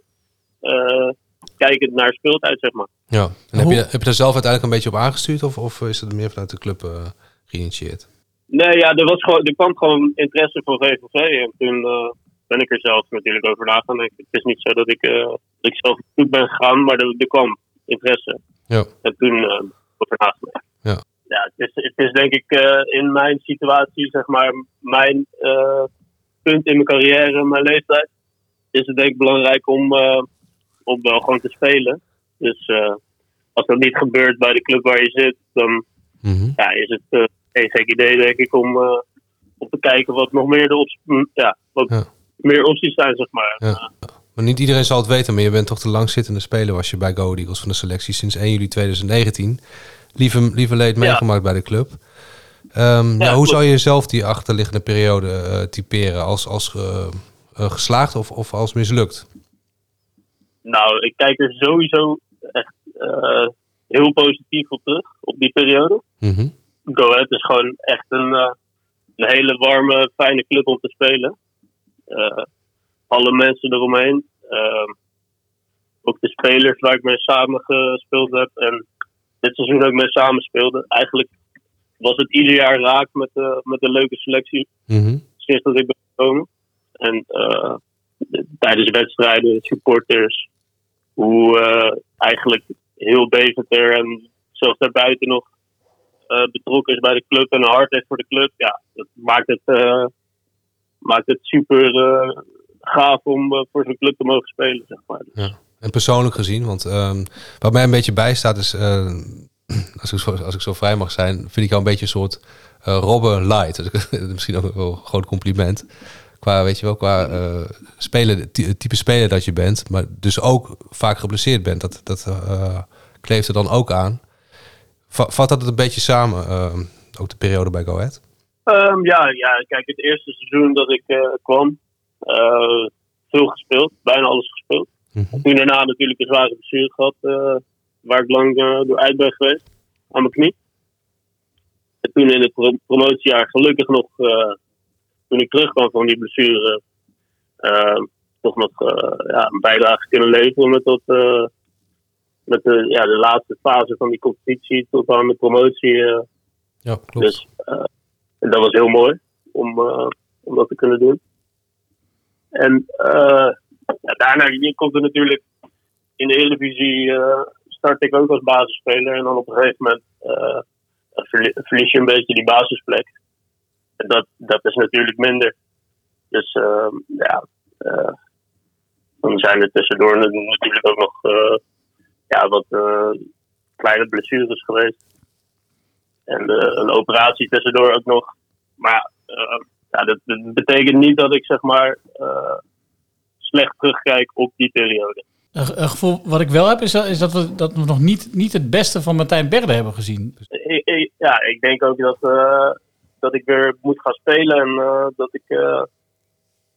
Eh kijkend naar speeltijd, zeg maar. Ja. En heb je, heb je daar zelf uiteindelijk een beetje op aangestuurd of, of is het meer vanuit de club eh, geïnitieerd? Nee, ja, er, was gewoon, er kwam gewoon interesse voor VVV. En toen eh, ben ik er zelf natuurlijk over na gaan denken. Het is niet zo dat ik, eh, dat ik zelf op zoek ben gegaan, maar er, er kwam interesse. Ja. En toen eh over nagedacht. Ja. Ja, het is, het is denk ik eh, in mijn situatie, zeg maar, mijn eh, punt in mijn carrière, mijn leeftijd, is het denk ik belangrijk om, eh, om wel gewoon te spelen. Dus eh, als dat niet gebeurt bij de club waar je zit, dan ja, is het eh, geen gek idee, denk ik, om, eh, om te kijken wat nog meer, de op, m, ja, wat meer opties zijn, zeg maar. Ja. Maar niet iedereen zal het weten, maar je bent toch de langzittende speler was je bij Go Eagles van de selectie sinds 1 juli 2019. Lieve, lieve leed meegemaakt bij de club. Ehm, nou, hoe zou je zelf die achterliggende periode typeren? Als, als geslaagd of, of als mislukt? Nou, ik kijk er sowieso echt eh, heel positief op terug, op die periode. Mhm. Go Ahead is gewoon echt een, eh, een hele warme, fijne club om te spelen. Eh, alle mensen eromheen. eh, ook de spelers waar ik mee samen gespeeld heb. En dit seizoen ook mee samen speelde. Eigenlijk was het ieder jaar raak met, de met een leuke selectie. Mhm. Sinds dat ik ben gekomen. En de- tijdens wedstrijden, supporters. Hoe eh, eigenlijk heel Deventer en zelfs daarbuiten nog eh, betrokken is bij de club en hart heeft voor de club. Ja, dat maakt het, eh, maakt het super gaaf om voor zo'n club te mogen spelen, zeg maar. Ja. En persoonlijk gezien, want ehm, wat mij een beetje bijstaat is, als, ik zo, als ik zo vrij mag zijn, vind ik jou een beetje een soort Robben light. Misschien ook wel een groot compliment. Qua, weet je wel, qua eh speler, type speler dat je bent, maar dus ook vaak geblesseerd bent. Dat, dat eh, kleeft er dan ook aan. Va- vat dat het een beetje samen, ehm, ook de periode bij Go Ahead? Ehm, ja, ja, kijk, het eerste seizoen dat ik eh, kwam, eh, veel gespeeld, bijna alles gespeeld. Toen daarna natuurlijk een zware blessure gehad, eh, waar ik lang eh, door uit ben geweest, aan mijn knie. En toen in het pro- promotiejaar, gelukkig nog, eh, toen ik terugkwam van die blessure, eh, toch nog eh, ja, een bijdrage kunnen leveren met, dat, eh, met de, ja, de laatste fase van die competitie tot aan de promotie. eh. Ja, klopt. Dus dat was heel mooi om, om dat te kunnen doen. En ja, daarna komt er natuurlijk in de Eredivisie eh start ik ook als basisspeler. En dan op een gegeven moment verlie- verlies je een beetje die basisplek. Dat, dat is natuurlijk minder. Dus eh, ja, eh, dan zijn er tussendoor natuurlijk ook nog eh, ja, wat eh, kleine blessures geweest. En een operatie tussendoor ook nog. Maar eh, ja, dat, dat betekent niet dat ik zeg maar slecht terugkijk op die periode. Een, gevoel wat ik wel heb, is dat, is dat, we, dat we nog niet, niet het beste van Martijn Berde hebben gezien. Ja, ik denk ook dat, dat ik weer moet gaan spelen en eh, dat, ik, eh,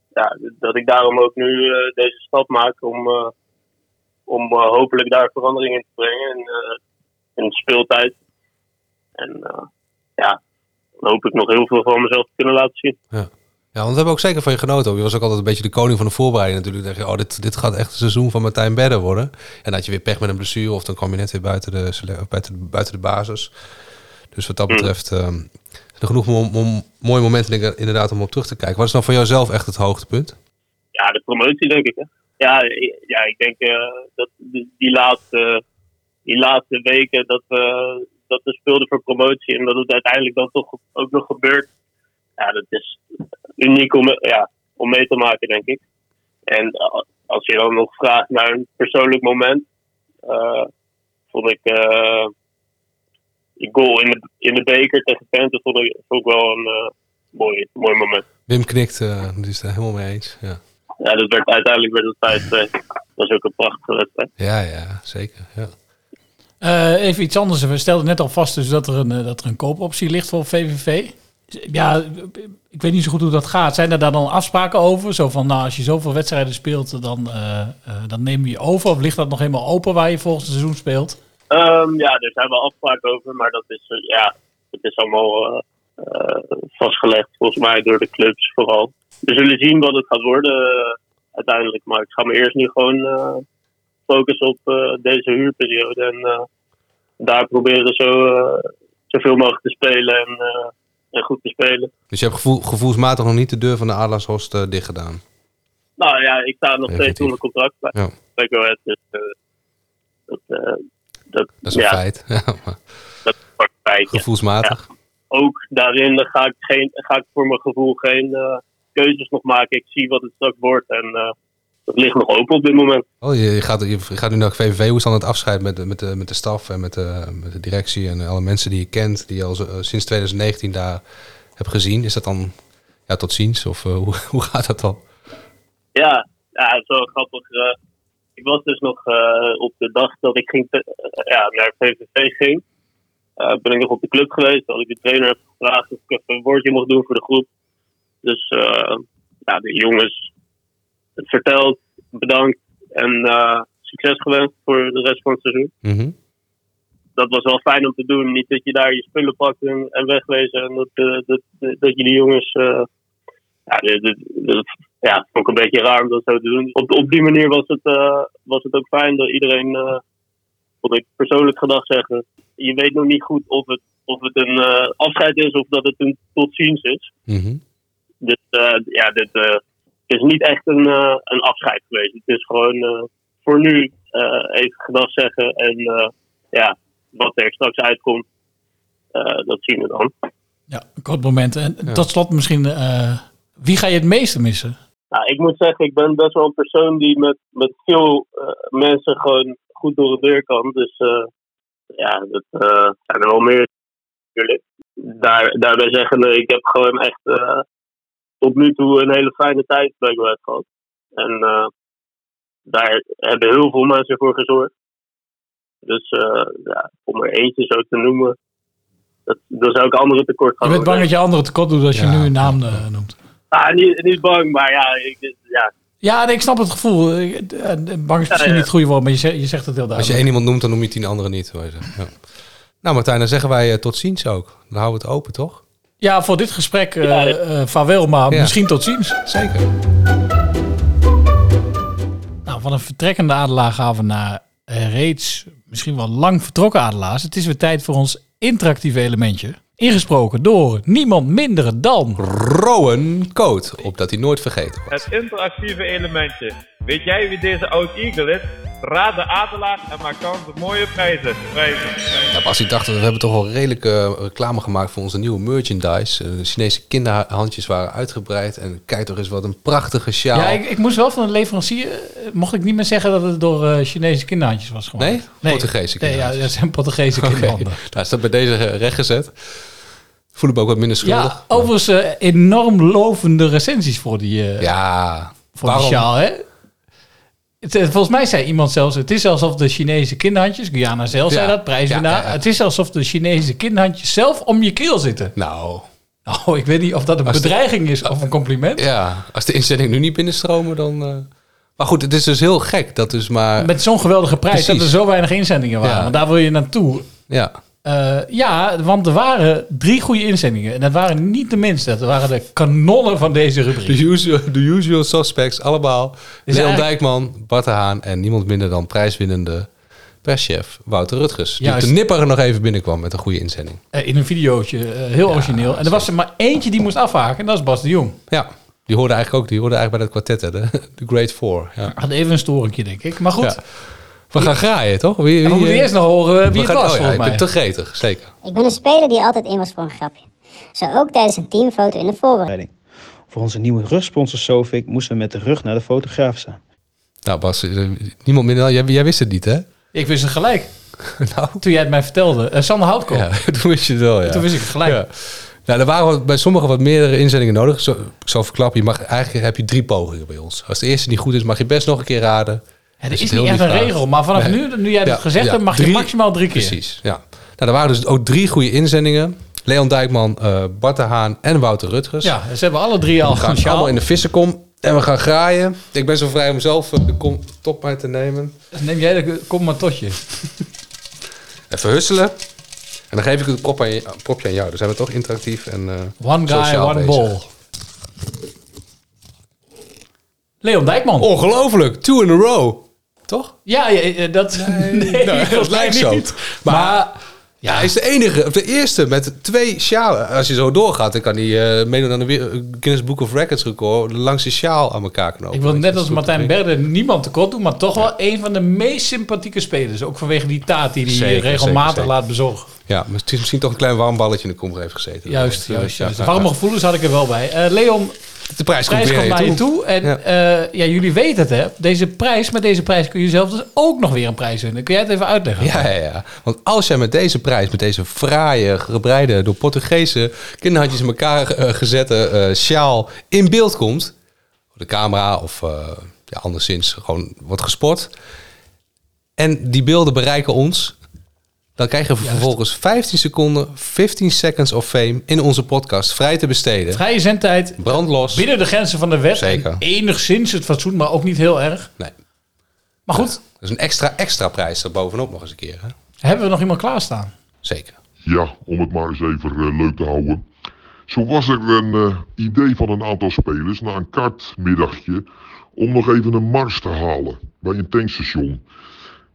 ja, dat ik daarom ook nu eh, deze stap maak om, om hopelijk daar verandering in te brengen in, in de speeltijd. En ja, dan hoop ik nog heel veel van mezelf te kunnen laten zien. Ja, want we hebben ook zeker van je genoten. Je was ook altijd een beetje de koning van de voorbereiding natuurlijk. Dan dacht je, oh, dit, dit gaat echt een seizoen van Martijn Bedder worden. En dan had je weer pech met een blessure of dan kwam je net weer buiten de, buiten de, buiten de basis. Dus wat dat betreft ehm, genoeg mo- mo- mooie momenten inderdaad om op terug te kijken. Wat is nou voor jou zelf echt het hoogtepunt? Ja, de promotie denk ik. Hè. Ja, ja, ik denk eh, dat die, laatste die laatste weken dat we, dat we speelden voor promotie en dat het uiteindelijk dan toch ook nog gebeurt. Ja, dat is uniek om, ja, om mee te maken, denk ik. En eh, als je dan nog vraagt naar een persoonlijk moment, eh, vond ik die goal in de, in de beker tegen Twente vond ik, vond ik wel een eh, mooi, mooi moment. Wim knikt, eh die is het er helemaal mee eens. Ja, Ja, dat werd, uiteindelijk werd het 5-2. Dat was ook een prachtige wedstrijd. ja, ja zeker. Ja. Eh, even iets anders. We stelden net al vast dus dat, er een, dat er een koopoptie ligt voor VVV. Ja, ik weet niet zo goed hoe dat gaat. Zijn er daar dan afspraken over? Zo van, nou, als je zoveel wedstrijden speelt, dan, eh, eh, dan neem je je over. Of ligt dat nog helemaal open waar je volgens het seizoen speelt? Ehm, ja, daar zijn wel afspraken over, maar dat is, eh, ja, het is allemaal eh, vastgelegd, volgens mij, door de clubs vooral. We zullen zien wat het gaat worden eh, uiteindelijk, maar ik ga me eerst nu gewoon focussen op deze huurperiode en daar proberen zo, zoveel mogelijk te spelen en, en goed te spelen. Dus je hebt gevoel, gevoelsmatig nog niet de deur van de Adelaarshorst dicht gedaan. Nou ja, ik sta nog steeds onder contract bij, Ja. bij Go Ahead, dus dat, dat, Dat is een ja, feit. Ja, maar Dat is een feit, ja. gevoelsmatig. ook daarin ga ik, geen, ga ik voor mijn gevoel geen eh, keuzes nog maken. Ik zie wat het straks wordt en eh, dat ligt nog open op dit moment. Oh, je, je, gaat, je gaat nu naar VVV. Hoe is dan het afscheid met de, met de, met de staf en met de, met de directie en alle mensen die je kent, die je al eh, sinds 2019 daar hebt gezien? Is dat dan ja, tot ziens? Of eh, hoe, hoe gaat dat dan? Ja, ja het is wel grappig. Ik was dus nog eh, op de dag dat ik ging eh, ja, naar VVV ging. eh, ben ik nog op de club geweest. Had ik de trainer gevraagd of ik even een woordje mocht doen voor de groep. Dus ja, de jongens het verteld, bedankt en succes gewenst voor de rest van het seizoen. Mhm. dat was wel fijn om te doen. Niet dat je daar je spullen pakt en, en wegwezen. En dat, dat, dat je die jongens. ja, dat, dat- dat- ja, vond ik een beetje raar om dat zo te doen. Op, op die manier was het, eh, was het ook fijn dat iedereen. eh vond ik persoonlijk gedacht zeggen. Je weet nog niet goed of het, of het een eh, afscheid is of dat het een tot ziens is. Mhm. Dus eh, ja, dit eh, is niet echt een, eh, een afscheid geweest. Het is gewoon eh, voor nu eh, even gedag zeggen. En eh, ja, wat er straks uitkomt, eh, dat zien we dan. Ja, een kort moment. En tot slot misschien, eh, wie ga je het meeste missen? Ik moet zeggen, ik ben best wel een persoon die met, met veel eh, mensen gewoon goed door de deur kan. Dus eh, ja, dat eh, zijn er wel meer natuurlijk. Daar, daarbij zeggen, nee, ik heb gewoon echt eh, tot nu toe een hele fijne tijd bij Ahead gehad. En eh, daar hebben heel veel mensen voor gezorgd. Dus eh, ja, om er eentje zo te noemen, dat, dan zou ik anderen tekort gaan Je bent bang dat je anderen tekort doet als je nu een naam noemt. Ah, niet, niet bang, maar ja, ik, ja, Ja, nee, ik snap het gevoel. Ik- eh, Bang is misschien Ja, ja. niet het goede woord, maar je zegt, je zegt het heel Als je duidelijk. één iemand noemt, dan noem je tien anderen niet. hoor je zeggen. Ja. Nou Martijn, dan zeggen wij eh, tot ziens ook. Dan houden we het open, toch? Ja, voor dit gesprek eh eh, vaarwel, maar Ja. misschien tot ziens. Zeker. Nou, van een vertrekkende adelaar gaan we naar eh, reeds misschien wel lang vertrokken adelaars. Het is weer tijd voor ons interactieve elementje. Ingesproken door niemand minder dan... Rowan Coat, opdat hij nooit vergeten wordt. Het interactieve elementje. Weet jij wie deze oud Eagle is? Raad de adelaar en maak kans op mooie prijzen. prijzen. Ja, Bas, ik dacht, we hebben toch wel redelijk eh, reclame gemaakt voor onze nieuwe merchandise. Eh, de Chinese kinderhandjes waren uitgebreid. En kijk toch eens wat een prachtige sjaal. Ja, ik, ik moest wel van een leverancier... eh, Mocht ik niet meer zeggen dat het door eh, Chinese kinderhandjes was gemaakt. Nee? Portugese Nee, ja, dat zijn Portugese kinderhanden. Nou, is dat bij deze rechtgezet. Voel ik me ook wat minder schuldig. Ja, overigens eh, enorm lovende recensies voor die, eh, Ja, voor die waarom? sjaal, hè? Het, eh, volgens mij zei iemand zelfs, het is alsof de Chinese kinderhandjes, Guyana zelf zei Ja. dat, prijswinnaar, Ja, het is alsof de Chinese kinderhandjes zelf om je keel zitten. Nou. Nou, ik weet niet of dat een Als de- bedreiging is of een compliment. Ja, als de inzending nu niet binnenstromen, dan... Maar goed, het is dus heel gek dat dus maar... Met zo'n geweldige prijs dat er Precies. zo weinig inzendingen waren. Want daar wil je naartoe. Ja. Eh, ja, want er waren drie goede inzendingen. En dat waren niet de minste. Dat waren de kanonnen van deze rubriek. De usual, the usual suspects, allemaal. Is Leon Dijkman, Bart de Haan en niemand minder dan prijswinnende perschef Wouter Rutgers. Die Juist. de nipper er nog even binnenkwam met een goede inzending. Eh, in een videootje. eh, heel origineel. En er was er maar eentje die moest afhaken. En dat is Bas de Jong. Ja, die hoorde eigenlijk ook die hoorde eigenlijk bij dat kwartet, hè, de, de Great Four. Ja. Had even een storingje, denk ik. Maar goed. Ja. We gaan graaien, toch? Wie, we moeten eh, eerst nog horen eh, wie we het gaan- was, oh ja, volgens ik mij. ben te gretig, zeker. Ik ben een speler die altijd in was voor een grapje. Zo ook tijdens een teamfoto in de voorbereiding. Voor onze nieuwe rugsponsor Sofic moesten we met de rug naar de fotograaf staan. Nou Bas, eh, niemand minder dan... Jij, jij wist het niet, hè? Ik wist het gelijk. nou. Toen jij het mij vertelde. Eh, Sander Houtkoop. Ja, toen wist je het wel, ja. Toen wist ik het gelijk. Ja. Nou, er waren bij sommigen wat meerdere inzendingen nodig. Zo, ik zal verklappen, je mag, eigenlijk heb je drie pogingen bij ons. Als de eerste niet goed is, mag je best nog een keer raden. Als je is het niet echt een regel, maar vanaf Nee. nu, nu jij het gezegd hebt, mag je maximaal drie keer. Precies, ja. Nou, er waren dus ook drie goede inzendingen. Leon Dijkman, eh Bart de Haan en Wouter Rutgers. Ja, ze hebben alle drie al We gaan allemaal in de vissenkom en we gaan graaien. Ik ben zo vrij om zelf eh, de kom, top te nemen. Dus neem jij de kom maar totje. Even husselen. En dan geef ik het prop aan je- propje aan jou. Dan zijn we toch interactief en eh, One guy, one bezig. ball. Leon Dijkman. Ongelooflijk, two in a row. Toch? Ja, ja, dat... Nee, Nou, dat lijkt zo. niet. Maar, Maar ja, hij is de enige, of de eerste met twee sjalen. Als je zo doorgaat, dan kan hij eh meedoen aan de Guinness Book of Records record. De langste sjaal aan elkaar knopen. Ik wil net als Martijn goed te Berde niemand tekort doen, maar toch wel een van de meest sympathieke spelers. Ook vanwege die taart die hij regelmatig zeker, laat bezorgen. Ja, maar het is misschien toch een klein warm balletje in de kommer heeft gezeten. Juist, juist, juist. ja, Warme gevoelens had ik er wel bij. Eh, Leon, De prijs komt, prijs weer komt naar je toe. En Ja. ja. ja, jullie weten het, hè? Deze prijs, met deze prijs kun je zelf dus ook nog weer een prijs winnen. Kun jij het even uitleggen? Ja, ja, ja. Want als jij met deze prijs, met deze fraaie, gebreide, door Portugese kinderhandjes in elkaar eh, gezette eh, sjaal in beeld komt, de camera of eh, ja, anderszins gewoon wordt gespot, en die beelden bereiken ons, dan krijg je vervolgens 15 seconden, 15 seconds of fame in onze podcast vrij te besteden. Vrije zendtijd. Brandlos. Binnen de grenzen van de wet. Zeker. En enigszins het fatsoen, maar ook niet heel erg. Nee. Maar goed, Dat is een extra, extra prijs er bovenop nog eens een keer. Hè? hebben we nog iemand klaarstaan? Zeker. Ja, om het maar eens even eh, leuk te houden. Zo was er een eh, idee van een aantal spelers na een kartmiddagje om nog even een mars te halen bij een tankstation.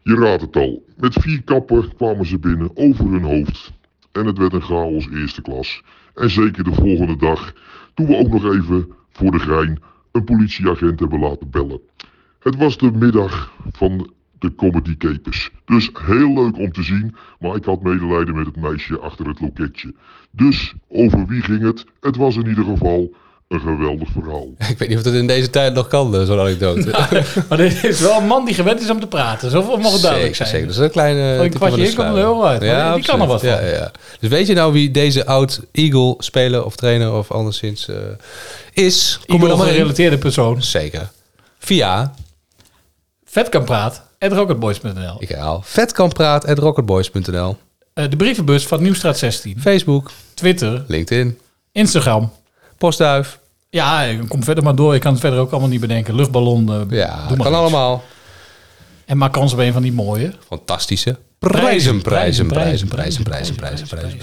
Je raadt het al, met vier kappen kwamen ze binnen over hun hoofd. En het werd een chaos eerste klas. En zeker de volgende dag, toen we ook nog even voor de grein een politieagent hebben laten bellen. Het was de middag van de Comedy Capers. Dus heel leuk om te zien, maar ik had medelijden met het meisje achter het loketje. Dus over wie ging het? Het was in ieder geval een geweldig verhaal. Ik weet niet of dat in deze tijd nog kan, eh, zo'n anekdote. Maar dit is wel een man die gewend is om te praten. Zoveel mag het duidelijk zijn. Zeker, dat is een kleine... Van een tipje kwartje in komt er sluier. heel uit. Maar die kan er wat van. Ja, ja. Dus weet je nou wie deze oud-Eagle speler of trainer of anderszins eh, is? Kom er Eagle dan maar in. gerelateerde persoon. Zeker. Via, Vet kan praten. At rocketboys.nl. ik herhaal, vetkanpraat.rocketboys.nl Eh, de brievenbus van Nieuwstraat 16. Facebook, Twitter. LinkedIn, Instagram. Postduif. Ja, ik kom verder maar door. Ik kan het verder ook allemaal niet bedenken. Luchtballon. eh, Ja, doe maar kan iets. allemaal. En maak kans op een van die mooie. Fantastische prijzen, prijzen, prijzen, prijzen, prijzen, prijzen, prijzen,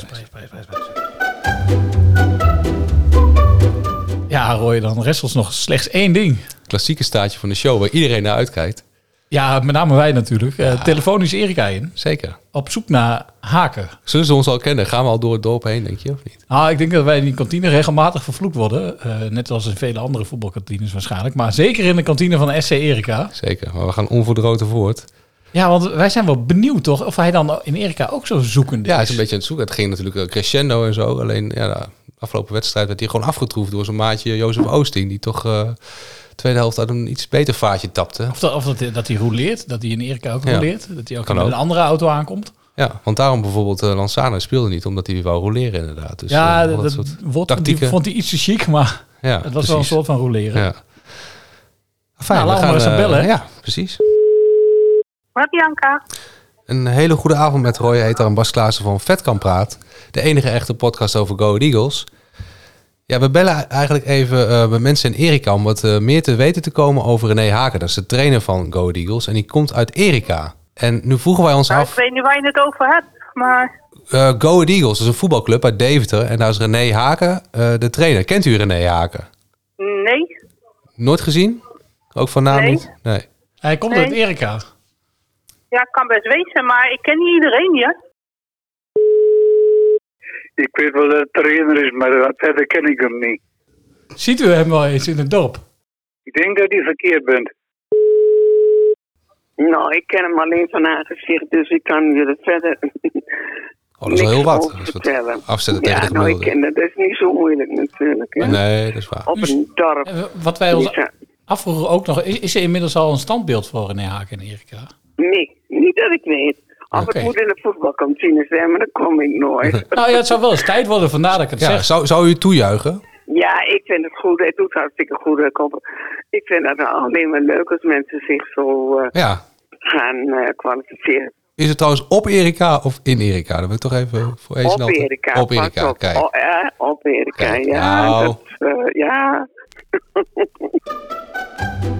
Ja, Roy, dan rest ons nog slechts één ding. Klassieke staatje van de show waar iedereen naar uitkijkt. Ja, met name wij natuurlijk. Eh telefonisch Erika in. Zeker. Op zoek naar haken. Zullen ze ons al kennen? Gaan we al door het dorp heen, denk je, of niet? Nou, ik denk dat wij in die kantine regelmatig vervloekt worden. Eh, net als in vele andere voetbalkantines waarschijnlijk. Maar zeker in de kantine van SC Erika. Zeker, maar we gaan onverdroten voort. Ja, want wij zijn wel benieuwd toch of hij dan in Erika ook zo zoekend Ja, hij is. is een beetje aan het zoeken. Het ging natuurlijk eh, crescendo en zo. Alleen ja, de afgelopen wedstrijd werd hij gewoon afgetroefd door zijn maatje Jozef Oosting. Die toch tweede helft uit een iets beter vaartje tapte. Of, dat, of dat, dat hij rouleert, dat hij in Erika ook Ja. rouleert. Dat hij ook Kan met ook. een andere auto aankomt. Ja, want daarom bijvoorbeeld uh, Lanzano speelde niet, omdat hij wou roleren inderdaad. Dus, ja, eh, dat, dat dat soort woord tactieken. die vond hij iets te chic, maar Ja, het was wel een soort van roleren. Ja. Fijn, Nou, we laten we gaan, gaan eh, bellen. Ja, precies. Wat Bianca? Een hele goede avond met Roy Heter en Bas Klaassen van Vetkamp Praat. De enige echte podcast over Go Eagles. Ja, we bellen eigenlijk even eh, bij mensen in Erika om wat eh, meer te weten te komen over René Haken. Dat is de trainer van Go Eagles en die komt uit Erika. En nu vroegen wij ons Nou, ik af, weet niet waar je het over hebt, maar eh Go Eagles is een voetbalclub uit Deventer en daar is René Haken eh, de trainer. Kent u René Haken? nee. Nooit gezien? Ook van naam Nee. niet? Nee. Hij komt Nee. uit Erika. Ja, kan best wezen, maar ik ken niet iedereen, ja. Ik weet wel dat het trainer is, maar verder ken ik hem niet. Ziet u hem wel eens in het dorp? Ik denk dat hij verkeerd bent. Nou, ik ken hem alleen van haar gezicht, dus ik kan je er verder Oh, dat is wel heel wat. vertellen. afzetten tegen ja, de nou, ik gemiddelde. ken dat. Dat is niet zo moeilijk natuurlijk. Hè? Nee, dat is waar. Op een dorp. Eh, Wat wij ons Ja. afvroegen ook nog, is, is er inmiddels al een standbeeld voor René Haken en Erika? Nee, niet dat ik weet. Of Oké. het moet in de voetbalkantine zijn, maar dan kom ik nooit. Nou ja, het zou wel eens tijd worden, vandaar dat ik het Ja, zeg. zou, zou u toejuichen? ja, ik vind het goed. Het doet hartstikke goed. Ik, vind het alleen maar leuk als mensen zich zo eh, Ja. gaan eh, kwalificeren. Is het trouwens op Erika of in Erika? Dat wil ik toch even voor eens Op Erika. Op Erika, op. kijk. Oh, ja, op Erika, Kijk, ja. nou. Dat, eh, ja.